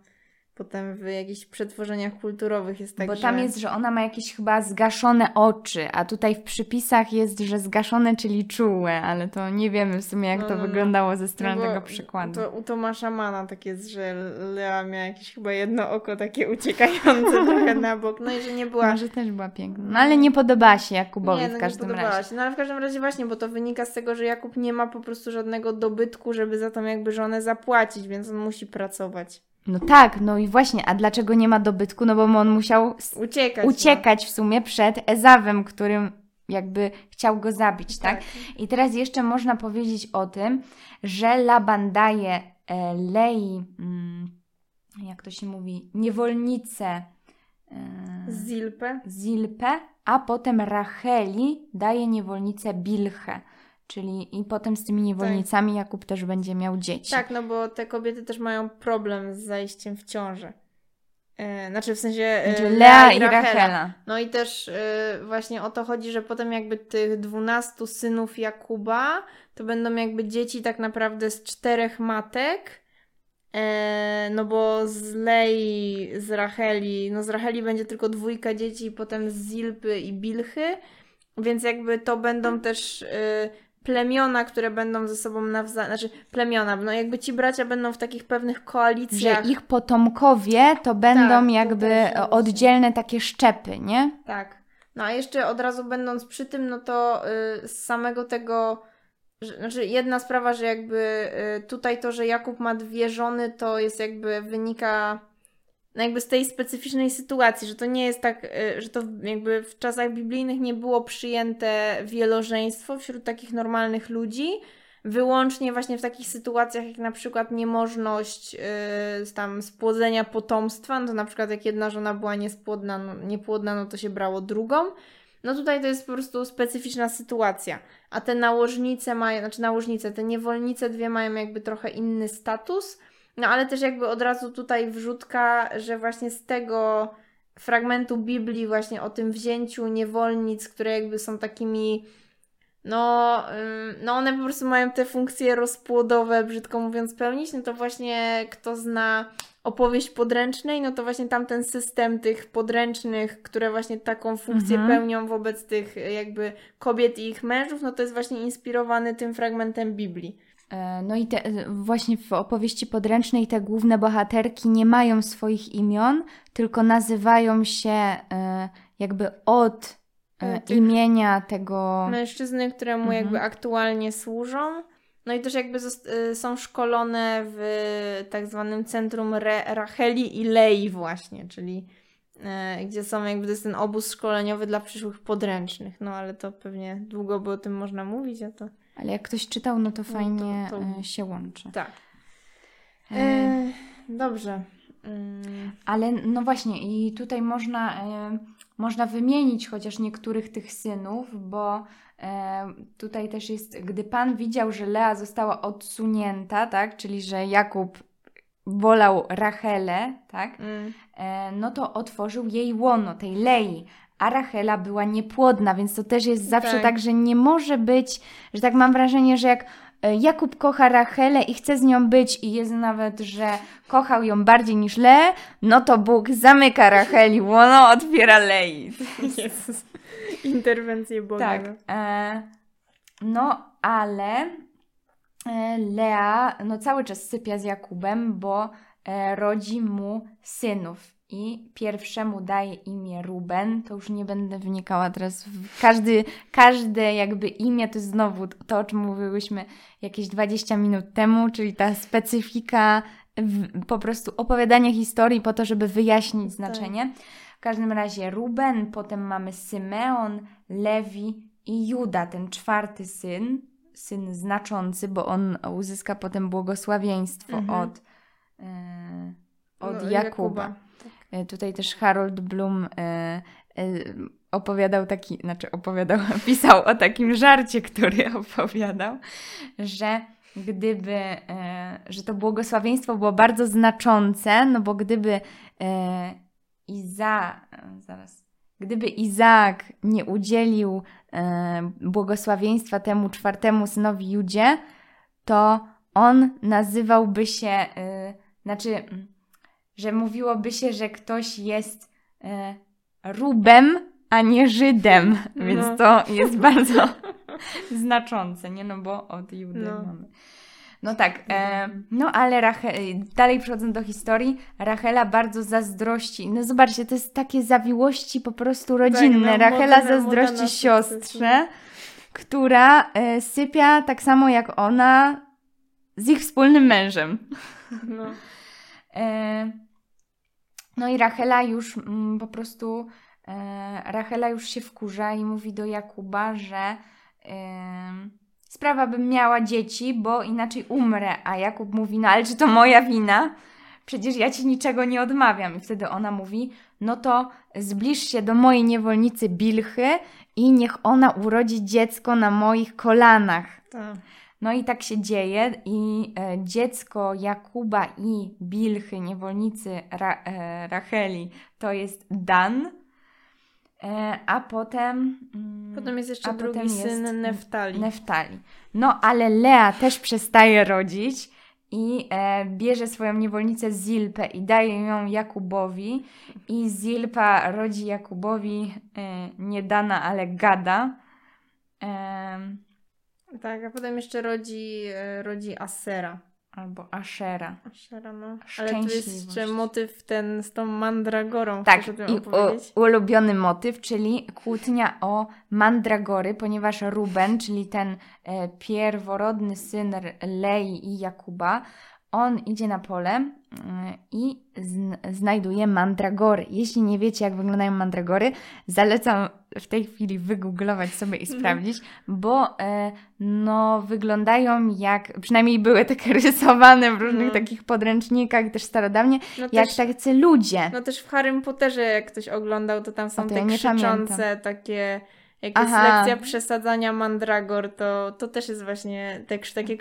potem w jakichś przetworzeniach kulturowych jest tak, Bo tam że... jest, że ona ma jakieś chyba zgaszone oczy, a tutaj w przypisach jest, że zgaszone, czyli czułe, ale to nie wiemy w sumie, jak no, to no, no. wyglądało ze strony no tego przykładu. To u Tomasza Mana tak jest, że Lea miała jakieś chyba jedno oko takie uciekające trochę na bok, no i że nie była... Może też była piękna. No ale nie podobała się Jakubowi nie, no, w każdym nie podobała razie. Się. No ale w każdym razie właśnie, bo to wynika z tego, że Jakub nie ma po prostu żadnego dobytku, żeby za tą jakby żonę zapłacić, więc on musi pracować. No tak, no i właśnie, a dlaczego nie ma dobytku? No bo on musiał uciekać, uciekać no. w sumie przed Ezawem, którym jakby chciał go zabić, tak? I teraz jeszcze można powiedzieć o tym, że Laban daje e, Lei, mm, jak to się mówi, niewolnicę e, Zilpę. Zilpę, a potem Racheli daje niewolnicę Bilchę. Czyli i potem z tymi niewolnicami Jakub też będzie miał dzieci. Tak, no bo te kobiety też mają problem z zajściem w ciążę. E, znaczy w sensie e, Znaczy Lea i i Rachela. Rachela. No i też e, właśnie o to chodzi, że potem jakby tych dwunastu synów Jakuba to będą jakby dzieci tak naprawdę z czterech matek. No bo z Lei, z Racheli, no z Racheli będzie tylko dwójka dzieci potem z Zilpy i Bilchy, więc jakby to będą też plemiona, które będą ze sobą nawzajem, znaczy plemiona, no jakby ci bracia będą w takich pewnych Że koalicjach. ich potomkowie to będą Tak, jakby oddzielne takie szczepy, nie? Tak. No a jeszcze od razu będąc przy tym, no to y, z samego tego, że, znaczy jedna sprawa, że jakby y, tutaj to, że Jakub ma dwie żony, to jest jakby wynika jakby z tej specyficznej sytuacji, że to nie jest tak, y, że to jakby w czasach biblijnych nie było przyjęte wielożeństwo wśród takich normalnych ludzi, wyłącznie właśnie w takich sytuacjach jak na przykład niemożność yy, tam spłodzenia potomstwa, no to na przykład jak jedna żona była niespłodna, no, niepłodna, no to się brało drugą. No tutaj to jest po prostu specyficzna sytuacja. A te nałożnice mają, znaczy nałożnice, te niewolnice dwie mają jakby trochę inny status. No ale też jakby od razu tutaj wrzutka, że właśnie z tego fragmentu Biblii właśnie o tym wzięciu niewolnic, które jakby są takimi no, ym, no one po prostu mają te funkcje rozpłodowe, brzydko mówiąc, pełnić, no to właśnie kto zna opowieść podręcznej, no to właśnie tamten system tych podręcznych, które właśnie taką funkcję Mhm. pełnią wobec tych jakby kobiet i ich mężów, no to jest właśnie inspirowany tym fragmentem Biblii. E, No i te, właśnie w opowieści podręcznej te główne bohaterki nie mają swoich imion, tylko nazywają się e, jakby od e, E, tych- imienia tego. Mężczyzny, któremu Mhm. jakby aktualnie służą. No i też jakby są szkolone w tak zwanym centrum Re- Racheli i Lei właśnie, czyli e, gdzie są jakby to jest ten obóz szkoleniowy dla przyszłych podręcznych. No ale to pewnie długo by o tym można mówić, a to Ale jak ktoś czytał, no to fajnie to- e, się łączy. tak. E, E, dobrze. Mm, Ale no właśnie, i tutaj można, e, można wymienić chociaż niektórych tych synów, bo tutaj też jest, gdy Pan widział, że Lea została odsunięta, tak, czyli że Jakub wolał Rachelę, tak, mm, no to otworzył jej łono, tej Lei. A Rachela była niepłodna, więc to też jest zawsze Tak. tak, że nie może być, że tak mam wrażenie, że jak e, Jakub kocha Rachelę i chce z nią być i jest nawet, że kochał ją bardziej niż Leę, no to Bóg zamyka Racheli łono, otwiera Lei. Jezus. Interwencje Boga. Tak. no. E, no, ale e, Lea no, cały czas sypia z Jakubem, bo e, rodzi mu synów. I pierwszemu daje imię Ruben. To już nie będę wnikała teraz. W każdy, każde jakby imię to jest znowu to, o czym mówiłyśmy jakieś 20 minut temu, czyli ta specyfika po prostu opowiadania historii po to, żeby wyjaśnić znaczenie. W każdym razie Ruben, potem mamy Symeon, Lewi i Juda, ten czwarty syn, syn znaczący, bo on uzyska potem błogosławieństwo Mhm. od, e, od No, Jakuba. E, Tutaj też Harold Bloom e, e, opowiadał taki, znaczy opowiadał, pisał o takim żarcie, który opowiadał, że gdyby, e, że to błogosławieństwo było bardzo znaczące, no bo gdyby e, Iza, e, zaraz, gdyby Izaak nie udzielił e, błogosławieństwa temu czwartemu synowi Judzie, to on nazywałby się, e, znaczy, mm, że mówiłoby się, że ktoś jest e, Rubem, a nie Żydem, więc No. to jest bardzo znaczące, nie? No bo od Judy No. mamy. No tak, e, no ale Rache, dalej przechodząc do historii, Rachela bardzo zazdrości. No zobaczcie, to jest takie zawiłości po prostu rodzinne. no, Rachela moda na- moda zazdrości na siostrze, która e, sypia tak samo jak ona z ich wspólnym mężem. No. E, no i Rachela już mm, po prostu e, Rachela już się wkurza i mówi do Jakuba, że sprawa bym miała dzieci, bo inaczej umrę. A Jakub mówi, no ale czy to moja wina? Przecież ja ci niczego nie odmawiam. I wtedy ona mówi, no to zbliż się do mojej niewolnicy Bilchy i niech ona urodzi dziecko na moich kolanach. Tak. No i tak się dzieje i e, dziecko Jakuba i Bilchy, niewolnicy Ra, e, Racheli, to jest Dan. E, a potem. Mm, potem jest jeszcze drugi syn Neftali. Neftali. No ale Lea też przestaje rodzić i e, bierze swoją niewolnicę Zilpę i daje ją Jakubowi. I Zilpa rodzi Jakubowi e, nie Dana, ale Gada. E, tak, a potem jeszcze rodzi, e, rodzi Asera. Albo Ashera. Ashera, no. Ale tu jest jeszcze motyw ten z tą mandragorą. Tak, i u, ulubiony motyw, czyli kłótnia o mandragory, ponieważ Ruben, czyli ten e, pierworodny syn Lei i Jakuba, on idzie na pole mm, i znajduje mandragory. Jeśli nie wiecie, jak wyglądają mandragory, zalecam w tej chwili wygooglować sobie i mhm. sprawdzić, bo e, no, wyglądają jak, przynajmniej były takie rysowane w różnych no. takich podręcznikach, też starodawnie, no jak też, tacy ludzie. No też w Harrym Potterze, jak ktoś oglądał, to tam są to te ja krzyczące takie jak jest Aha. lekcja przesadzania mandragor, to, to też jest właśnie te, takie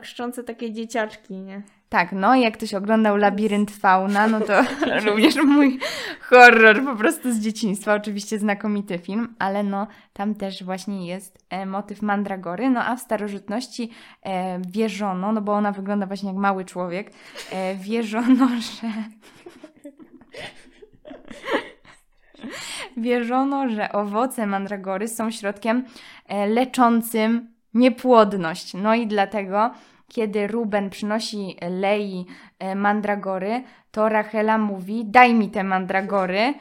krzyczące takie dzieciaczki, nie? Tak, no jak ktoś oglądał Labirynt Fauna, no to również mój horror po prostu z dzieciństwa. Oczywiście znakomity film, ale no tam też właśnie jest e, motyw mandragory. No a w starożytności e, wierzono, no bo ona wygląda właśnie jak mały człowiek, e, wierzono, że... Wierzono, że owoce mandragory są środkiem e, leczącym niepłodność. No i dlatego, kiedy Ruben przynosi Lei e, mandragory, to Rachela mówi: Daj mi te mandragory.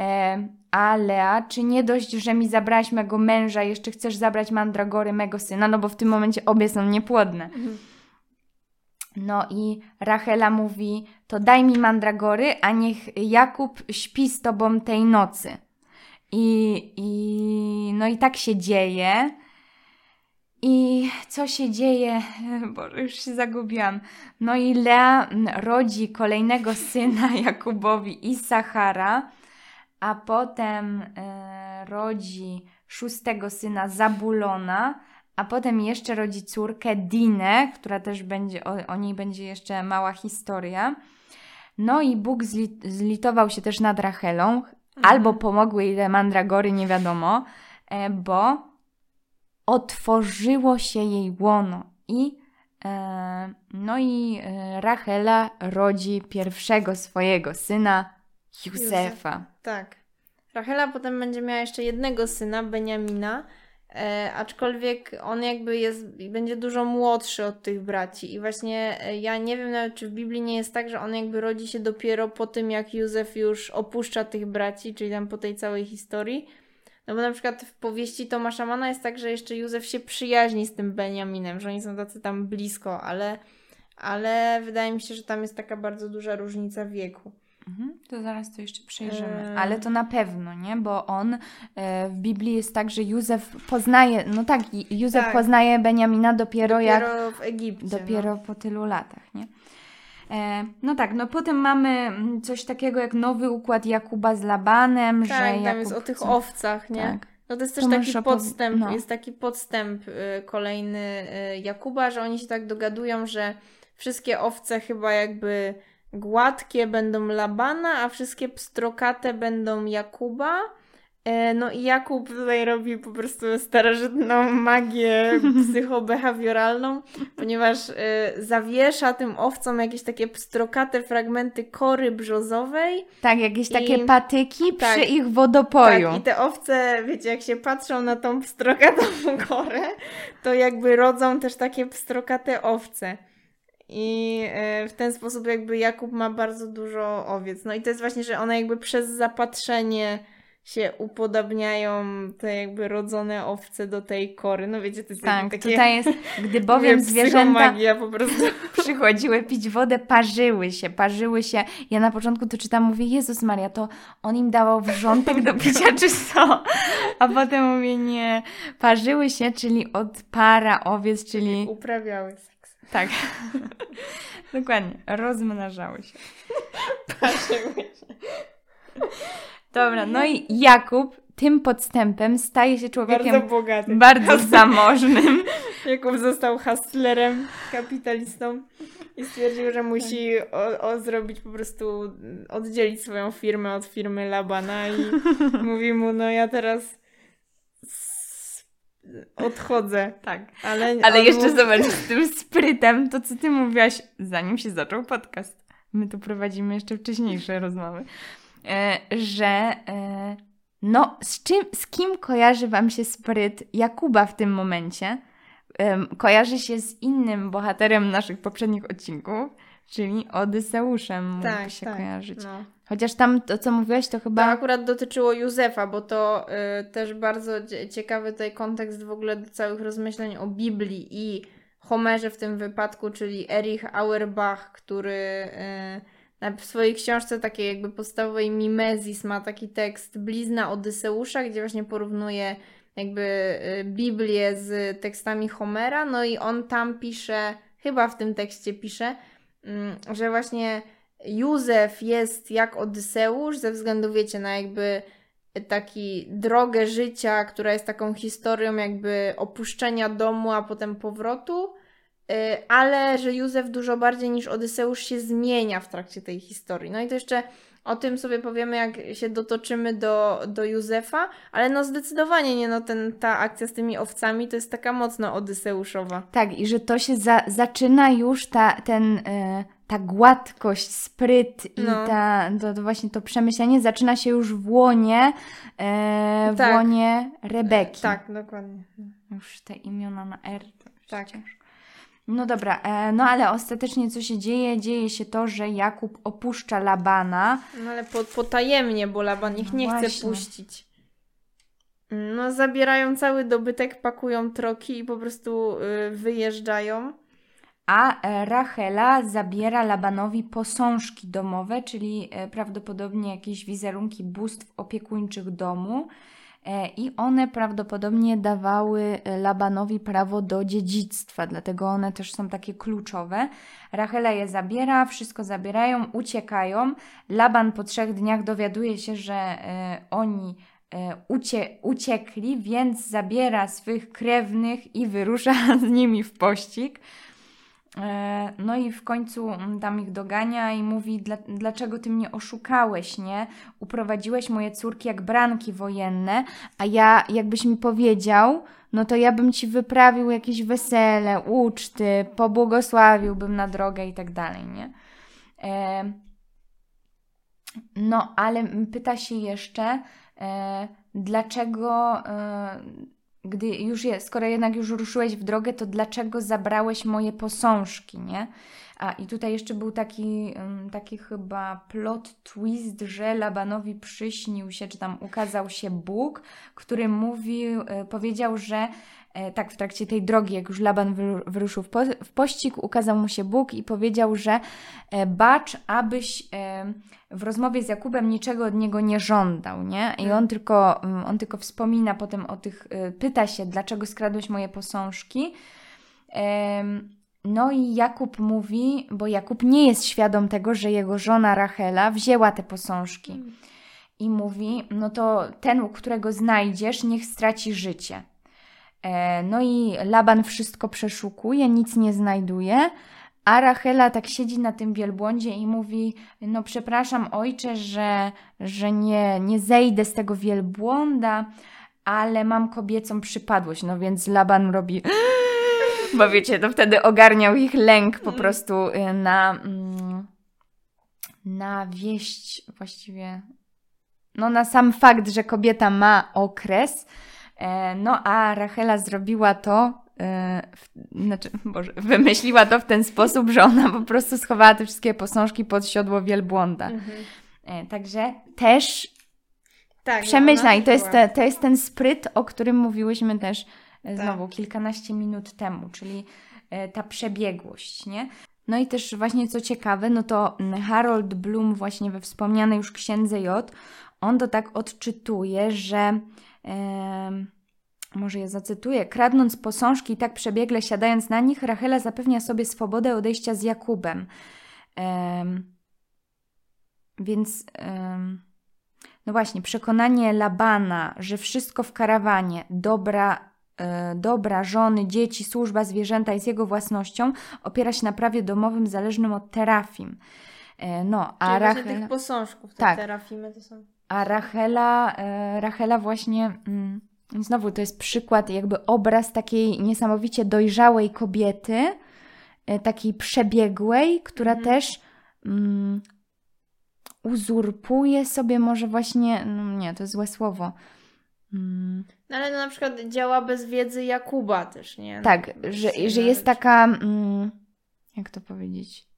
E, a Lea, czy nie dość, że mi zabrałaś mego męża, jeszcze chcesz zabrać mandragory mego syna? No bo w tym momencie obie są niepłodne. Mhm. No i Rachela mówi: To daj mi mandragory, a niech Jakub śpi z tobą tej nocy. I, i no i tak się dzieje. I co się dzieje? Boże, już się zagubiłam. No i Lea rodzi kolejnego syna Jakubowi i Sachara, a potem e, rodzi szóstego syna Zabulona, a potem jeszcze rodzi córkę Dinę, która też będzie, o, o niej będzie jeszcze mała historia. No i Bóg zlit, zlitował się też nad Rachelą, mhm. albo pomogły jej te mandragory, nie wiadomo, e, bo otworzyło się jej łono i e, no i e, Rachela rodzi pierwszego swojego syna, Józefa. Tak. Rachela potem będzie miała jeszcze jednego syna, Beniamina, E, aczkolwiek on jakby jest, będzie dużo młodszy od tych braci i właśnie e, ja nie wiem nawet, czy w Biblii nie jest tak, że on jakby rodzi się dopiero po tym, jak Józef już opuszcza tych braci, czyli tam po tej całej historii. No bo na przykład w powieści Tomasza Mana jest tak, że jeszcze Józef się przyjaźni z tym Beniaminem, że oni są tacy tam blisko, ale, ale wydaje mi się, że tam jest taka bardzo duża różnica wieku. Mhm, to zaraz to jeszcze przejrzymy. Ale to na pewno, nie? Bo on e, w Biblii jest tak, że Józef poznaje, no tak, Józef tak. poznaje Beniamina dopiero, dopiero jak. w Egipcie. Dopiero no. po tylu latach, nie? E, no tak, no potem mamy mm, coś takiego jak nowy układ Jakuba z Labanem, tak, że tam Jakub jest o tych owcach, nie? Tak. No to jest też to taki podstęp, no. jest taki podstęp y, kolejny y, Jakuba, że oni się tak dogadują, że wszystkie owce chyba jakby gładkie będą Labana, a wszystkie pstrokate będą Jakuba. E, no i Jakub tutaj robi po prostu starożytną magię psychobehawioralną, ponieważ y, zawiesza tym owcom jakieś takie pstrokate fragmenty kory brzozowej. Tak, jakieś i, takie patyki tak, przy ich wodopoju. Tak, i te owce, wiecie, jak się patrzą na tą pstrokatą korę, to jakby rodzą też takie pstrokate owce. I e, w ten sposób jakby Jakub ma bardzo dużo owiec. No i to jest właśnie, że ona jakby przez zapatrzenie się upodabniają te jakby rodzone owce do tej kory. No wiecie, to jest Tak, takie... tutaj jest, gdy bowiem zwierzęta po prostu. przychodziły pić wodę, parzyły się, parzyły się. Ja na początku to czytam, mówię, Jezus Maria, to on im dawał wrzątek do picia, czy co? A potem mówię, nie, parzyły się, czyli od para owiec, czyli Uprawiały seks. tak, dokładnie, rozmnażały się. Parzyły się. Dobra, no i Jakub tym podstępem staje się człowiekiem Bardzo bogaty. bardzo zamożnym. Jakub został hustlerem, kapitalistą i stwierdził, że musi o, o zrobić po prostu, oddzielić swoją firmę od firmy Labana i mówi mu, no ja teraz odchodzę. Tak. Ale, Ale jeszcze mówi- zobacz, z tym sprytem, to co ty mówiłaś, zanim się zaczął podcast. My tu prowadzimy jeszcze wcześniejsze rozmowy. E, że e, no, z, czym, z kim kojarzy wam się spryt Jakuba w tym momencie? Kojarzy się z innym bohaterem naszych poprzednich odcinków, czyli Odyseuszem mógłby tak, się tak, kojarzyć. No. Chociaż tam to, co mówiłaś, to To chyba... akurat dotyczyło Józefa, bo to y, też bardzo cie- ciekawy tutaj kontekst w ogóle do całych rozmyśleń o Biblii i Homerze w tym wypadku, czyli Erich Auerbach, który y, w swojej książce takiej jakby podstawowej Mimezis ma taki tekst Blizna Odyseusza, gdzie właśnie porównuje jakby y, Biblię z tekstami Homera, no i on tam pisze, chyba w tym tekście pisze, mm, że właśnie Józef jest jak Odyseusz ze względu, wiecie, na jakby taki drogę życia, która jest taką historią jakby opuszczenia domu, a potem powrotu, ale że Józef dużo bardziej niż Odyseusz się zmienia w trakcie tej historii. No i to jeszcze o tym sobie powiemy, jak się dotoczymy do, do Józefa, ale no zdecydowanie nie, no ten, ta akcja z tymi owcami to jest taka mocno odyseuszowa. Tak, i że to się za, zaczyna już ta, ten, e, ta gładkość, spryt i No. ta, to, to właśnie to przemyślenie zaczyna się już w łonie, e, w Tak. łonie Rebeki. Tak, dokładnie. Już te imiona na R. To Tak. ciężko. No dobra, e, no ale ostatecznie co się dzieje? Dzieje się to, że Jakub opuszcza Labana. No ale po, potajemnie, bo Laban ich No nie chce puścić. No, zabierają cały dobytek, pakują troki i po prostu y, wyjeżdżają. A e, Rachela zabiera Labanowi posążki domowe, czyli e, prawdopodobnie jakieś wizerunki bóstw opiekuńczych domu. E, I one prawdopodobnie dawały e, Labanowi prawo do dziedzictwa, dlatego one też są takie kluczowe. Rachela je zabiera, wszystko zabierają, uciekają. Laban po trzech dniach dowiaduje się, że e, oni ucie, uciekli, więc zabiera swych krewnych i wyrusza z nimi w pościg. E, No i w końcu tam ich dogania i mówi, "Dla, dlaczego ty mnie oszukałeś, nie? Uprowadziłeś moje córki jak branki wojenne, a ja, jakbyś mi powiedział, no to ja bym ci wyprawił jakieś wesele, uczty, pobłogosławiłbym na drogę i tak dalej, nie? E, No, ale pyta się jeszcze, e, dlaczego, gdy już jest, skoro jednak już ruszyłeś w drogę, to dlaczego zabrałeś moje posążki, nie? A i tutaj jeszcze był taki, taki chyba plot twist, że Labanowi przyśnił się, czy tam ukazał się Bóg, który mówił, e, powiedział, że tak w trakcie tej drogi, jak już Laban wyru- wyruszył w, po, w pościg, ukazał mu się Bóg i powiedział, że e, bacz, abyś e, w rozmowie z Jakubem niczego od niego nie żądał, nie? I on tylko, mm, on tylko wspomina potem o tych, pyta się, dlaczego skradłeś moje posążki. No i Jakub mówi, bo Jakub nie jest świadom tego, że jego żona Rachela wzięła te posążki. I mówi, no to ten, którego znajdziesz, niech straci życie. E, No i Laban wszystko przeszukuje, nic nie znajduje, a Rachela tak siedzi na tym wielbłądzie i mówi, no przepraszam ojcze, że, że nie, nie zejdę z tego wielbłąda, ale mam kobiecą przypadłość. No więc Laban robi... Bo wiecie, to wtedy ogarniał ich lęk po prostu y, na, mm, na wieść właściwie, no na sam fakt, że kobieta ma okres. E, No a Rachela zrobiła to, e, w, znaczy, Boże, wymyśliła to w ten sposób, że ona po prostu schowała te wszystkie posążki pod siodło wielbłąda. Mhm. E, Także też Tak, no, i to jest, te, to jest ten spryt, o którym mówiłyśmy też Tak. znowu kilkanaście minut temu, czyli ta przebiegłość, nie? No i też właśnie co ciekawe, no to Harold Bloom właśnie we wspomnianej już Księdze J, on to tak odczytuje, że może ja zacytuję, kradnąc posążki i tak przebiegle siadając na nich, Rachela zapewnia sobie swobodę odejścia z Jakubem. Em, więc no właśnie, przekonanie Labana, że wszystko w karawanie, dobra, e, dobra, żony, dzieci, służba, zwierzęta jest jego własnością, opiera się na prawie domowym zależnym od terafim. E, no, a Czyli Rachel... tych posążków, te Tak. terafimy to są. A Rachela, e, Rachela właśnie, mm, znowu to jest przykład, jakby obraz takiej niesamowicie dojrzałej kobiety, e, takiej przebiegłej, która Mhm. też mm, uzurpuje sobie może właśnie, no nie, to jest złe słowo. Mm, No ale na przykład działa bez wiedzy Jakuba też, nie? tak, No, że, że jest taka, jak to powiedzieć?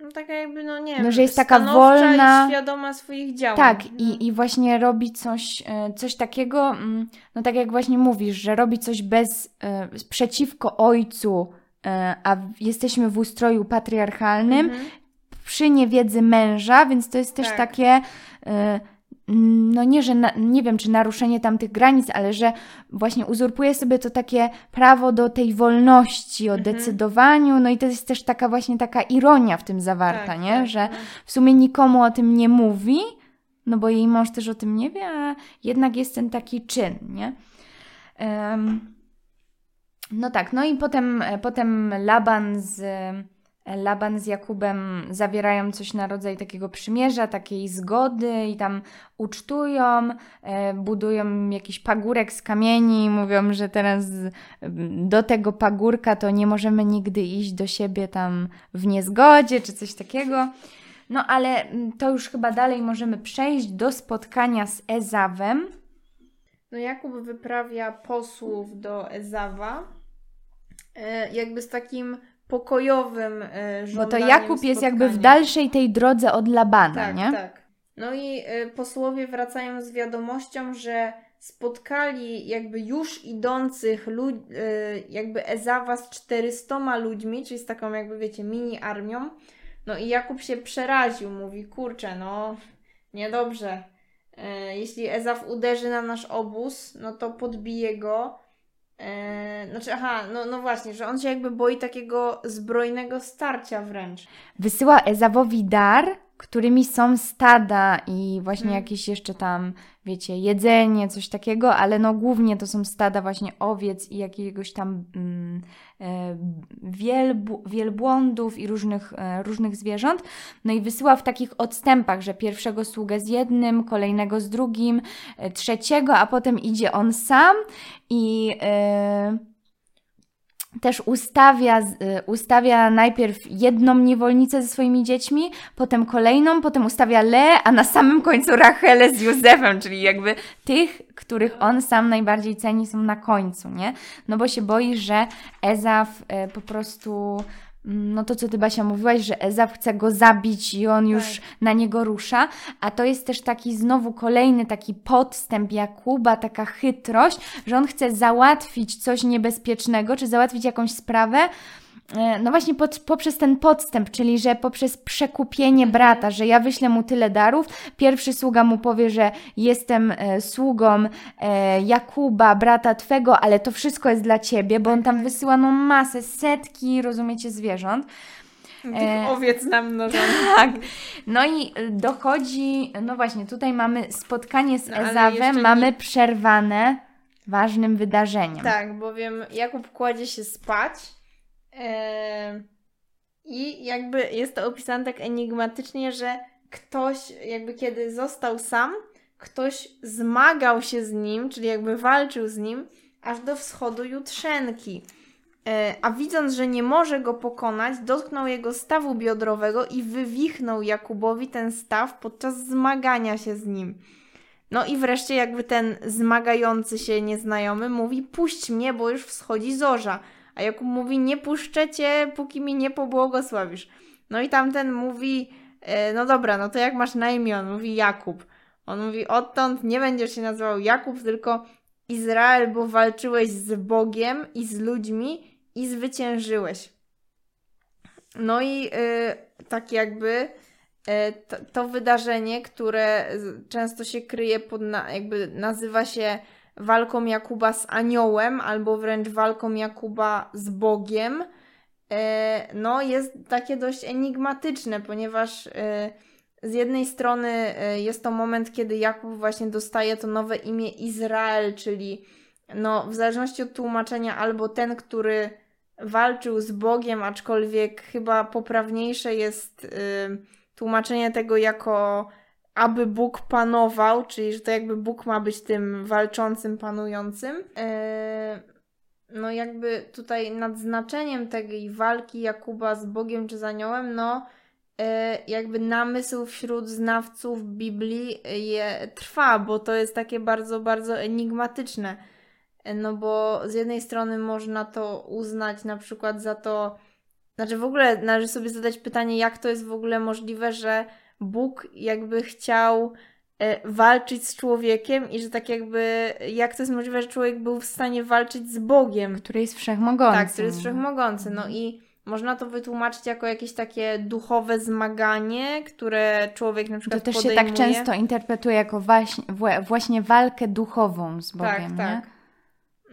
No taka jakby, no nie No, wiem, że jest taka wolna- i świadoma swoich działań. Tak, no. i, i właśnie robi coś, e, coś takiego, mm, no tak jak właśnie mówisz, że robi coś bez, e, przeciwko ojcu, e, a jesteśmy w ustroju patriarchalnym, Mhm. przy niewiedzy męża, więc to jest też Tak. takie, no nie, że na, nie wiem, czy naruszenie tamtych granic, ale że właśnie uzurpuje sobie to takie prawo do tej wolności, o Mhm. decydowaniu, no i to jest też taka właśnie taka ironia w tym zawarta, Tak, nie? tak, że no. w sumie nikomu o tym nie mówi, no bo jej mąż też o tym nie wie, a jednak jest ten taki czyn, nie? Em, no tak, no i potem, e, potem Laban z, Laban z Jakubem zawierają coś na rodzaj takiego przymierza, takiej zgody i tam ucztują, e, budują jakiś pagórek z kamieni i mówią, że teraz mm, do tego pagórka to nie możemy nigdy iść do siebie tam w niezgodzie czy coś takiego. No ale mm, to już chyba dalej możemy przejść do spotkania z Ezawem. No Jakub wyprawia posłów do Ezawa, e, jakby z takim pokojowym e, Bo żądaniem to Jakub jest jakby w spotkania. dalszej tej drodze od Labana, Tak, nie? tak. No i y, posłowie wracają z wiadomością, że spotkali jakby już idących lud, y, jakby Ezawa z 400 ludźmi, czyli z taką jakby wiecie mini armią. No i Jakub się przeraził, mówi kurczę, no niedobrze. Y, jeśli Ezaw uderzy na nasz obóz, no to podbije go. Y, znaczy, aha, no, no właśnie, że on się jakby boi takiego zbrojnego starcia wręcz. Wysyła Ezawowi dar, którymi są stada i właśnie Mhm. jakieś jeszcze tam, wiecie, jedzenie, coś takiego, ale no głównie to są stada właśnie owiec i jakiegoś tam mm, e, wielbłądów i różnych, e, różnych zwierząt. No i wysyła w takich odstępach, że pierwszego sługę z jednym, kolejnego z drugim, e, trzeciego, a potem idzie on sam i... też ustawia, y, ustawia najpierw jedną niewolnicę ze swoimi dziećmi, potem kolejną, potem ustawia Le, a na samym końcu Rachelę z Józefem, czyli jakby tych, których on sam najbardziej ceni, są na końcu, nie? No bo się boi, że Ezaf y, po prostu, no to co ty Basia mówiłaś, że Ezaf chce go zabić i on już na niego rusza, a to jest też taki znowu kolejny taki podstęp Jakuba, taka chytrość, że on chce załatwić coś niebezpiecznego, czy załatwić jakąś sprawę, no właśnie pod, poprzez ten podstęp, czyli że poprzez przekupienie brata, że ja wyślę mu tyle darów, pierwszy sługa mu powie, że jestem e, sługą e, Jakuba, brata twego, ale to wszystko jest dla ciebie, bo on tam wysyła no masę, setki, rozumiecie, zwierząt. Tych E, owiec namnożonych. Tak. No i y, dochodzi, no właśnie, tutaj mamy spotkanie z No, Ezawem, jeszcze nie- mamy przerwane ważnym wydarzeniem. Tak, bowiem Jakub kładzie się spać i jakby jest to opisane tak enigmatycznie, że ktoś jakby kiedy został sam, ktoś zmagał się z nim, czyli jakby walczył z nim, aż do wschodu jutrzenki. E, A widząc, że nie może go pokonać, dotknął jego stawu biodrowego i wywichnął Jakubowi ten staw podczas zmagania się z nim. No i wreszcie jakby ten zmagający się nieznajomy mówi puść mnie, bo już wschodzi zorza. A Jakub mówi nie puszczę cię, póki mi nie pobłogosławisz. No i tamten mówi e, no dobra, no to jak masz na imię? On mówi Jakub. On mówi, odtąd nie będziesz się nazywał Jakub, tylko Izrael, bo walczyłeś z Bogiem i z ludźmi i zwyciężyłeś. No i y, tak jakby y, to, to, wydarzenie, które często się kryje pod, na, jakby nazywa się walką Jakuba z aniołem, albo wręcz walką Jakuba z Bogiem, y, no jest takie dość enigmatyczne, ponieważ z jednej strony jest to moment, kiedy Jakub właśnie dostaje to nowe imię Izrael, czyli no, w zależności od tłumaczenia, albo ten, który walczył z Bogiem, aczkolwiek chyba poprawniejsze jest tłumaczenie tego jako aby Bóg panował, czyli że to jakby Bóg ma być tym walczącym, panującym. Y, no jakby tutaj nad znaczeniem tej walki Jakuba z Bogiem czy z aniołem, no y, jakby namysł wśród znawców Biblii je trwa, bo to jest takie bardzo, bardzo enigmatyczne no bo z jednej strony można to uznać na przykład za to, znaczy w ogóle należy sobie zadać pytanie, jak to jest w ogóle możliwe, że Bóg jakby chciał e, walczyć z człowiekiem i że tak jakby, jak to jest możliwe, że człowiek był w stanie walczyć z Bogiem. Który jest wszechmogący. Tak, który jest wszechmogący. No i można to wytłumaczyć jako jakieś takie duchowe zmaganie, które człowiek na przykład To też podejmuje. się tak często interpretuje jako właśnie, właśnie walkę duchową z Bogiem, tak, nie? Tak.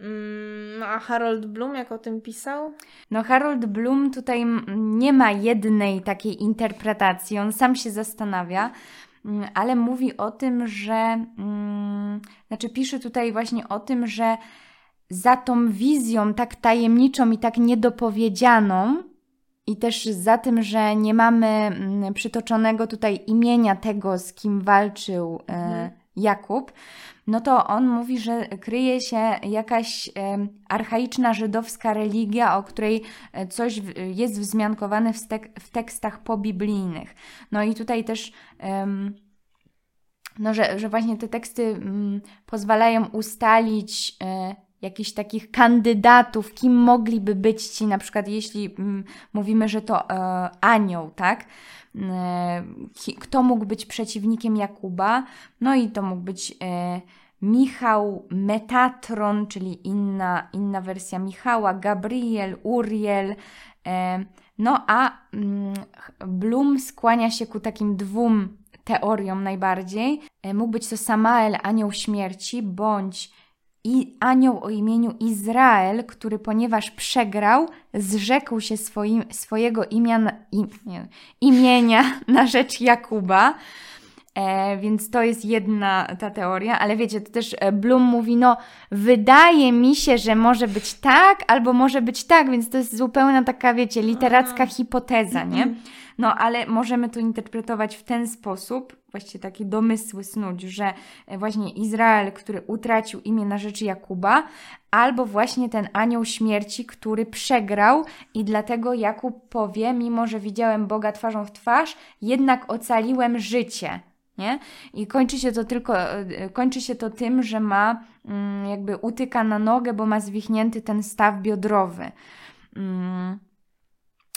Mm, a Harold Bloom jak o tym pisał? No Harold Bloom tutaj nie ma jednej takiej interpretacji, on sam się zastanawia, mm, ale mówi o tym, że mm, znaczy pisze tutaj właśnie o tym, że za tą wizją tak tajemniczą i tak niedopowiedzianą i też za tym, że nie mamy przytoczonego tutaj imienia tego, z kim walczył e, mhm. Jakub, no to on mówi, że kryje się jakaś e, archaiczna żydowska religia, o której e, coś jest wzmiankowane w, stek- w tekstach pobiblijnych. No i tutaj też. no, że, że właśnie te teksty mm, pozwalają ustalić y, jakichś takich kandydatów, kim mogliby być ci, na przykład jeśli mm, mówimy, że to y, anioł, tak? E, kto mógł być przeciwnikiem Jakuba. No i to mógł być e, Michał Metatron, czyli inna, inna wersja Michała, Gabriel, Uriel. E, no a mm, Blum skłania się ku takim dwóm teoriom najbardziej. Mógł być to Samael, anioł śmierci, bądź i anioł o imieniu Izrael, który ponieważ przegrał, zrzekł się swoim, swojego imian, im, nie, imienia na rzecz Jakuba. E, więc to jest jedna ta teoria, ale wiecie, to też e, Bloom mówi, no wydaje mi się, że może być tak, albo może być tak, więc to jest zupełna taka, wiecie, literacka hipoteza, nie? No ale możemy to interpretować w ten sposób, właściwie takie domysły snuć, że e, właśnie Izrael, który utracił imię na rzecz Jakuba, albo właśnie ten anioł śmierci, który przegrał i dlatego Jakub powie, mimo że widziałem Boga twarzą w twarz, jednak ocaliłem życie. Nie? I kończy się to tylko, e, kończy się to tym, że ma mm, jakby utyka na nogę, bo ma zwichnięty ten staw biodrowy. Mm.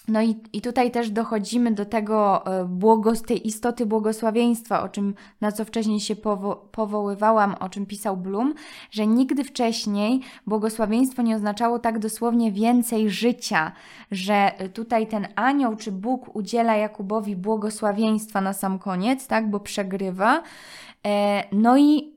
No i, i tutaj też dochodzimy do tego e, błogos, tej istoty błogosławieństwa, o czym, na co wcześniej się powo powoływałam, o czym pisał Bloom, że nigdy wcześniej błogosławieństwo nie oznaczało tak dosłownie więcej życia, że tutaj ten anioł czy Bóg udziela Jakubowi błogosławieństwa na sam koniec, tak, bo przegrywa. E, no i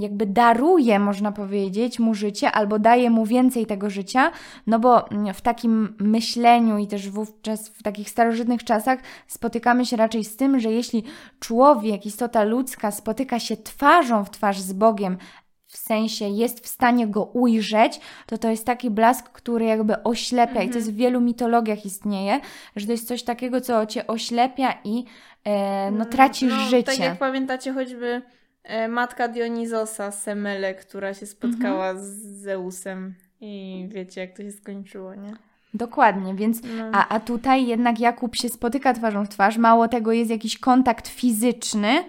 jakby daruje, można powiedzieć, mu życie, albo daje mu więcej tego życia, no bo mm, w takim myśleniu i też wówczas w takich starożytnych czasach spotykamy się raczej z tym, że jeśli człowiek, istota ludzka spotyka się twarzą w twarz z Bogiem, w sensie jest w stanie go ujrzeć, to to jest taki blask, który jakby oślepia mhm. i to jest w wielu mitologiach istnieje, że to jest coś takiego, co cię oślepia i e, no, mm, tracisz no, życie. Tak jak pamiętacie choćby matka Dionizosa, Semele, która się spotkała mhm. z Zeusem i wiecie, jak to się skończyło, nie? Dokładnie, więc no. a, a tutaj jednak Jakub się spotyka twarzą w twarz, mało tego jest jakiś kontakt fizyczny,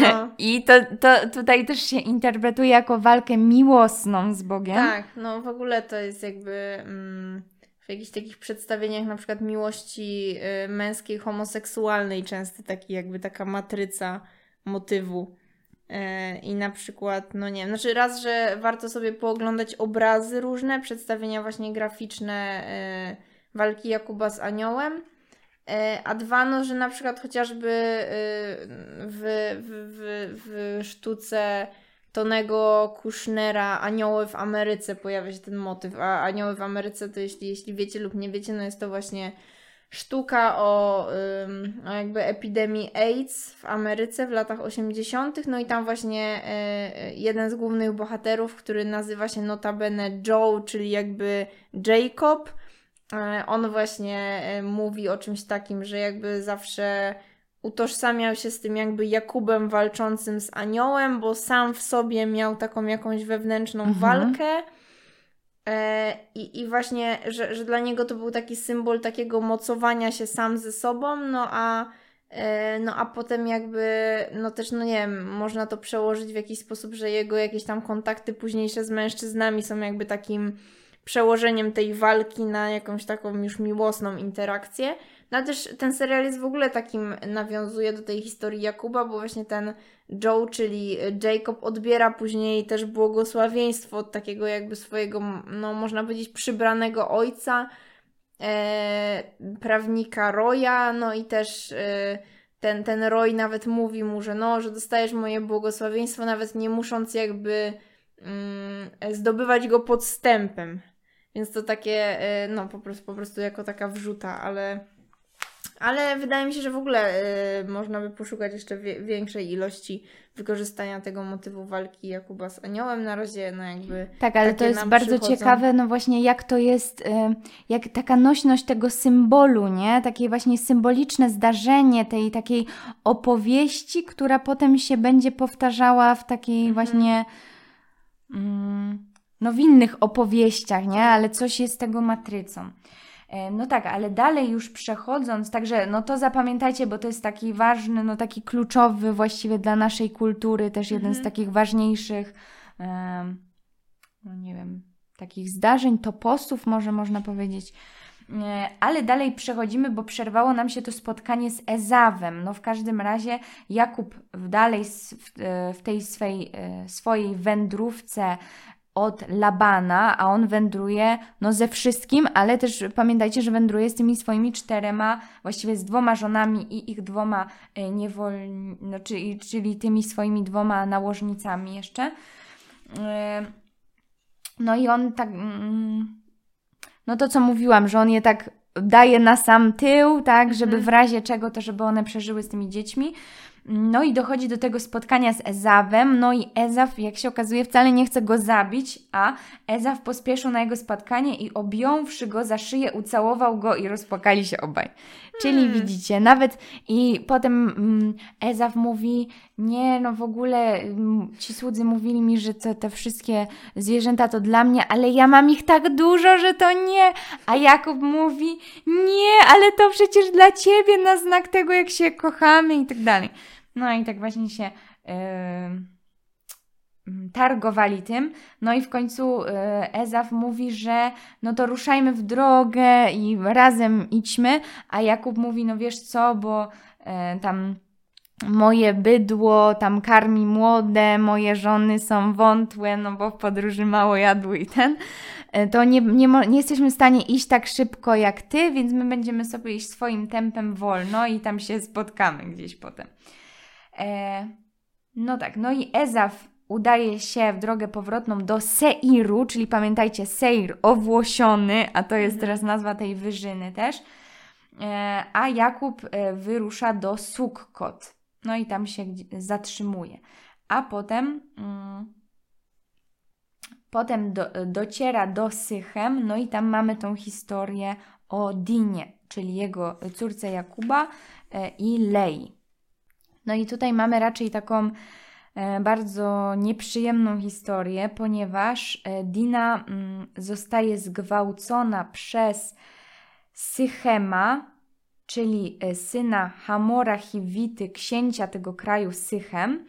no. I to, to tutaj też się interpretuje jako walkę miłosną z Bogiem. Tak, no w ogóle to jest jakby mm, w jakichś takich przedstawieniach na przykład miłości y, męskiej, homoseksualnej często taki jakby taka matryca motywu. E, I na przykład, no nie wiem, znaczy raz, że warto sobie pooglądać obrazy różne, przedstawienia właśnie graficzne e, walki Jakuba z aniołem. E, a dwa, no, że na przykład chociażby w, w, w, w sztuce Tonego Kushnera Anioły w Ameryce pojawia się ten motyw. A Anioły w Ameryce to jeśli, jeśli wiecie lub nie wiecie, no jest to właśnie sztuka o, o jakby epidemii AIDS w Ameryce w latach 80. No i tam właśnie y, jeden z głównych bohaterów, który nazywa się notabene Joe, czyli jakby Jacob, y, on właśnie y, mówi o czymś takim, że jakby zawsze utożsamiał się z tym jakby Jakubem walczącym z aniołem, bo sam w sobie miał taką jakąś wewnętrzną mhm. walkę E, I, I właśnie, że, że dla niego to był taki symbol takiego mocowania się sam ze sobą, no a, e, no a potem jakby, no też, no nie wiem, można to przełożyć w jakiś sposób, że jego jakieś tam kontakty późniejsze z mężczyznami są jakby takim przełożeniem tej walki na jakąś taką już miłosną interakcję. No też ten serial jest w ogóle takim, nawiązuje do tej historii Jakuba, bo właśnie ten Joe, czyli Jacob, odbiera później też błogosławieństwo od takiego jakby swojego, no można powiedzieć, przybranego ojca, e, prawnika Roya, no i też e, ten, ten Roy nawet mówi mu, że no, że dostajesz moje błogosławieństwo, nawet nie musząc jakby mm, zdobywać go podstępem. Więc to takie, e, no po prostu, po prostu jako taka wrzuta, ale ale wydaje mi się, że w ogóle y, można by poszukać jeszcze wie, większej ilości wykorzystania tego motywu walki Jakuba z aniołem. Na razie, no jakby. Tak, ale to jest bardzo przychodzą. ciekawe, no właśnie, jak to jest, y, jak taka nośność tego symbolu, nie? Takie właśnie symboliczne zdarzenie tej takiej opowieści, która potem się będzie powtarzała w takiej mhm. właśnie. Mm, no w innych opowieściach, nie? Ale coś jest tego matrycą. E, no tak, ale dalej już przechodząc, także no to zapamiętajcie, bo to jest taki ważny, no taki kluczowy właściwie dla naszej kultury, też jeden mhm. z takich ważniejszych, no nie wiem, takich zdarzeń, toposów może można powiedzieć. E, ale dalej przechodzimy, bo przerwało nam się to spotkanie z Ezawem. No w każdym razie Jakub dalej w tej swej, swojej wędrówce od Labana, a on wędruje no ze wszystkim, ale też pamiętajcie, że wędruje z tymi swoimi czterema, właściwie z dwoma żonami i ich dwoma e, niewolni, no, czyli, czyli tymi swoimi dwoma nałożnicami jeszcze. E, no i on tak, mm, no to co mówiłam, że on je tak daje na sam tył, tak, żeby mhm. w razie czego to, żeby one przeżyły z tymi dziećmi. No i dochodzi do tego spotkania z Ezawem, no i Ezaf, jak się okazuje, wcale nie chce go zabić, a Ezaf pospieszył na jego spotkanie i objąwszy go za szyję, ucałował go i rozpłakali się obaj. Czyli hmm. widzicie, nawet i potem mm, Ezaf mówi, nie, no w ogóle mm, ci słudzy mówili mi, że te, te wszystkie zwierzęta to dla mnie, ale ja mam ich tak dużo, że to nie. A Jakub mówi, nie, ale to przecież dla ciebie na znak tego, jak się kochamy i tak dalej. No i tak właśnie się yy, targowali tym. No i w końcu yy, Ezaf mówi, że no to ruszajmy w drogę i razem idźmy, a Jakub mówi, no wiesz co, bo yy, tam moje bydło tam karmi młode, moje żony są wątłe, no bo w podróży mało jadły i ten, to nie, nie, nie jesteśmy w stanie iść tak szybko jak ty, więc my będziemy sobie iść swoim tempem wolno i tam się spotkamy gdzieś potem. E, no tak, no i Ezaf udaje się w drogę powrotną do Seiru, czyli pamiętajcie, Seir owłosiony, a to jest mhm. teraz nazwa tej wyżyny też. E, a Jakub e, wyrusza do Sukkot. No i tam się zatrzymuje. A potem, mm, potem do, dociera do Sychem, no i tam mamy tą historię o Dinie, czyli jego córce Jakuba i Lei. No i tutaj mamy raczej taką e, bardzo nieprzyjemną historię, ponieważ e, Dina mm, zostaje zgwałcona przez Sychema, czyli e, syna Hamora Hiwity, księcia tego kraju Sychem,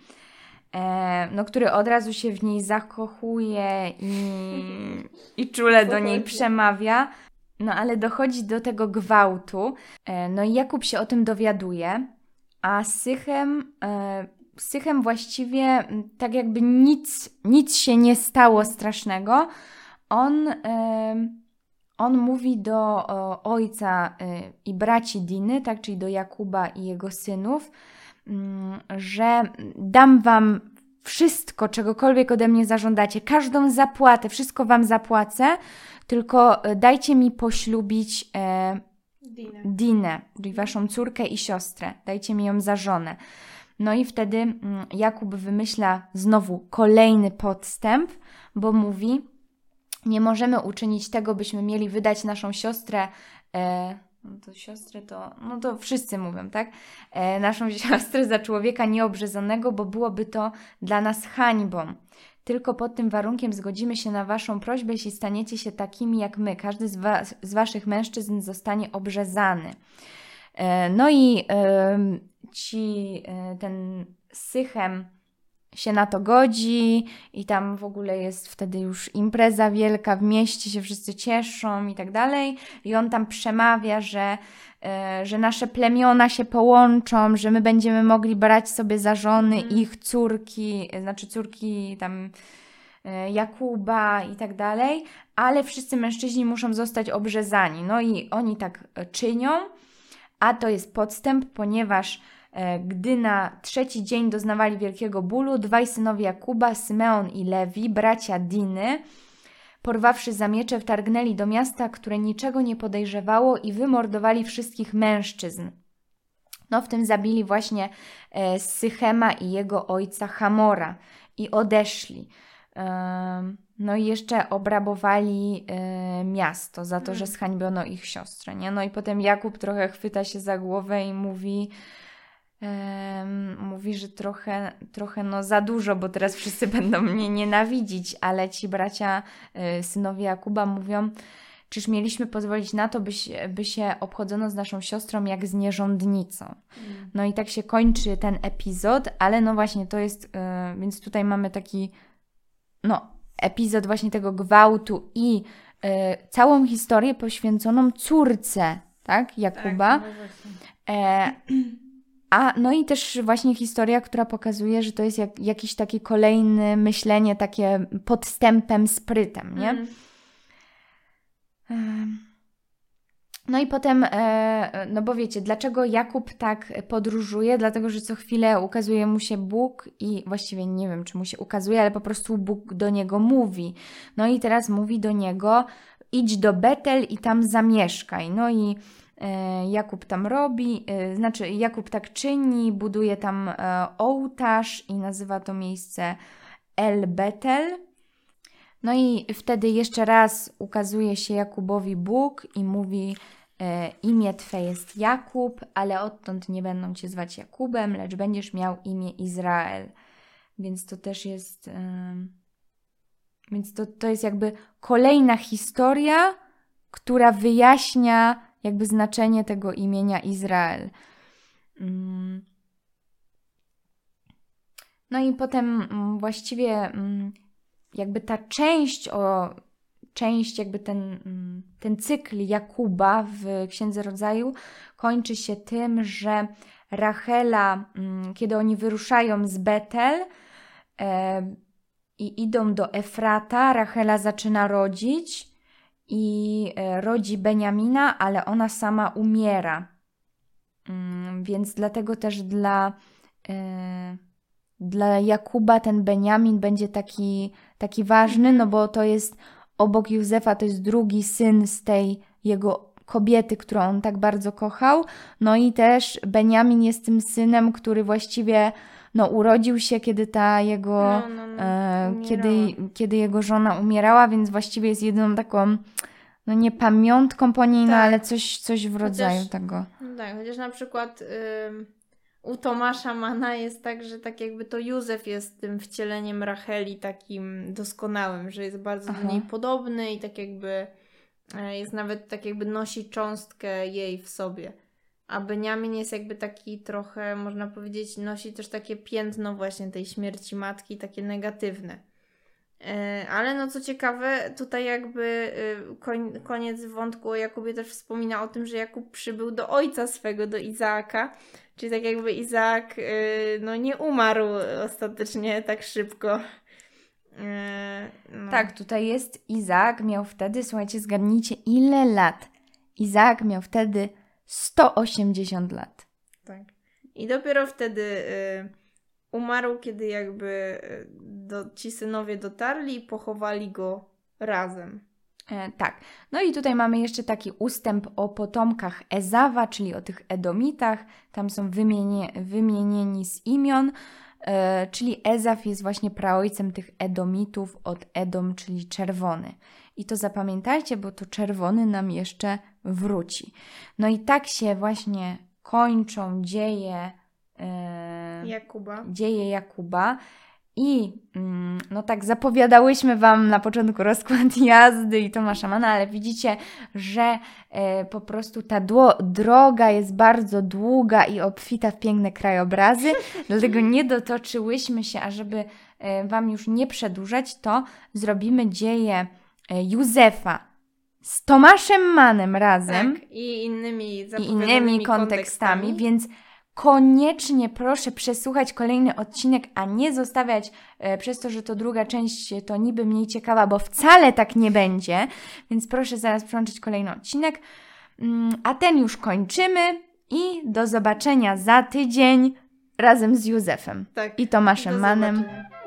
no, który od razu się w niej zakochuje i, i czule do niej przemawia. No ale dochodzi do tego gwałtu. No i Jakub się o tym dowiaduje a Sychem e, Sychem właściwie tak jakby nic, nic się nie stało strasznego. On, on mówi do ojca y, i braci Diny, tak, czyli do Jakuba i jego synów, mm, że dam wam wszystko, czegokolwiek ode mnie zażądacie, każdą zapłatę, wszystko wam zapłacę, tylko dajcie mi poślubić e, Dinę. Dinę, czyli waszą córkę i siostrę. Dajcie mi ją za żonę. No i wtedy mm, Jakub wymyśla znowu kolejny podstęp, bo mówi: Nie możemy uczynić tego, byśmy mieli wydać naszą siostrę. E, no to siostrę to, no to wszyscy mówią, tak? E, naszą siostrę za człowieka nieobrzezanego, bo byłoby to dla nas hańbą. Tylko pod tym warunkiem zgodzimy się na Waszą prośbę, jeśli staniecie się takimi jak my. Każdy z, z Waszych mężczyzn zostanie obrzezany. E, no i ci, e, ten Sychem się na to godzi i tam w ogóle jest wtedy już impreza wielka w mieście, się wszyscy cieszą i tak dalej. I on tam przemawia, że, że nasze plemiona się połączą, że my będziemy mogli brać sobie za żony mm. ich córki, znaczy córki tam Jakuba i tak dalej, ale wszyscy mężczyźni muszą zostać obrzezani. No i oni tak czynią a to jest podstęp, ponieważ e, gdy na trzeci dzień doznawali wielkiego bólu, dwaj synowie Jakuba, Symeon i Lewi, bracia Diny, porwawszy za miecze, wtargnęli do miasta, które niczego nie podejrzewało i wymordowali wszystkich mężczyzn. No, w tym zabili właśnie e, Sychema i jego ojca Hamora i odeszli. No i jeszcze obrabowali y, miasto za to, że mm. zhańbiono ich siostrę, nie? No i potem Jakub trochę chwyta się za głowę i mówi, mówi, że trochę, trochę no za dużo, bo teraz wszyscy będą mnie nienawidzić, ale ci bracia, y, synowie Jakuba mówią, czyż mieliśmy pozwolić na to, by, by się obchodzono z naszą siostrą jak z nierządnicą. Mm. No i tak się kończy ten epizod, ale no właśnie to jest, y, więc tutaj mamy taki no, epizod właśnie tego gwałtu i y, całą historię poświęconą córce, tak, Jakuba. Tak, no a no i też właśnie historia, która pokazuje, że to jest jak, jakiś taki kolejny myślenie, takie podstępem, sprytem, nie? Mm. No i potem, e, no bo wiecie, dlaczego Jakub tak podróżuje? Dlatego, że co chwilę ukazuje mu się Bóg i właściwie nie wiem, czy mu się ukazuje, ale po prostu Bóg do niego mówi. No i teraz mówi do niego, idź do Betel i tam zamieszkaj. No i e, Jakub tam robi, e, znaczy Jakub tak czyni, buduje tam ołtarz i nazywa to miejsce El Betel. No i wtedy jeszcze raz ukazuje się Jakubowi Bóg i mówi: e, Imię Twe jest Jakub, ale odtąd nie będą Cię zwać Jakubem, lecz będziesz miał imię Izrael. Więc to też jest. E, więc to, to jest jakby kolejna historia, która wyjaśnia jakby znaczenie tego imienia Izrael. Mm. No i potem mm, właściwie mm, jakby ta część o część, jakby ten, ten cykl Jakuba w Księdze Rodzaju kończy się tym, że Rachela, kiedy oni wyruszają z Betel e, i idą do Efrata, Rachela zaczyna rodzić i e, rodzi Beniamina, ale ona sama umiera. Mm, więc dlatego też dla, e, dla Jakuba ten Beniamin będzie taki taki ważny, no bo to jest obok Józefa, to jest drugi syn z tej jego kobiety, którą on tak bardzo kochał. No i też Beniamin jest tym synem, który właściwie no, urodził się, kiedy ta jego, no, no, no, e, kiedy, kiedy jego żona umierała, więc właściwie jest jedyną taką, no nie pamiątką po niej, no, tak. no ale coś, coś w rodzaju chociaż, tego. No tak, chociaż na przykład u Tomasza Mana jest tak, że tak jakby to Józef jest tym wcieleniem Racheli takim doskonałym, że jest bardzo Aha. do niej podobny i tak jakby e, jest nawet tak jakby nosi cząstkę jej w sobie. A Beniamin jest jakby taki trochę, można powiedzieć, nosi też takie piętno właśnie tej śmierci matki, takie negatywne. E, ale no co ciekawe, tutaj jakby e, koń, koniec wątku o Jakubie też wspomina o tym, że Jakub przybył do ojca swego, do Izaaka. Czyli tak jakby Izaak e, no nie umarł ostatecznie tak szybko. No. Tak, tutaj jest Izaak, miał wtedy, słuchajcie, zgadnijcie ile lat. Izaak miał wtedy 180 lat. Tak. I dopiero wtedy y, umarł, kiedy jakby y, do, ci synowie dotarli i pochowali go razem. E, tak. No i tutaj mamy jeszcze taki ustęp o potomkach Ezawa, czyli o tych Edomitach. Tam są wymienie, wymienieni z imion. E, czyli Ezaf jest właśnie praojcem tych Edomitów od Edom, czyli czerwony. I to zapamiętajcie, bo to czerwony nam jeszcze wróci. No i tak się właśnie kończą dzieje e, Jakuba. Dzieje Jakuba. I mm, no tak, zapowiadałyśmy Wam na początku rozkład jazdy i Tomasza Mana, ale widzicie, że e, po prostu ta droga jest bardzo długa i obfita w piękne krajobrazy, dlatego nie dotoczyłyśmy się, a żeby e, Wam już nie przedłużać, to zrobimy dzieje Józefa z Tomaszem Manem razem. Tak, i innymi, i innymi kontekstami, kontekstami, więc koniecznie proszę przesłuchać kolejny odcinek, a nie zostawiać e, przez to, że to druga część to niby mniej ciekawa, bo wcale tak nie będzie. Więc proszę zaraz przełączyć kolejny odcinek. Mm, a ten już kończymy i do zobaczenia za tydzień razem z Józefem tak, i Tomaszem Manem. Zobaczenia.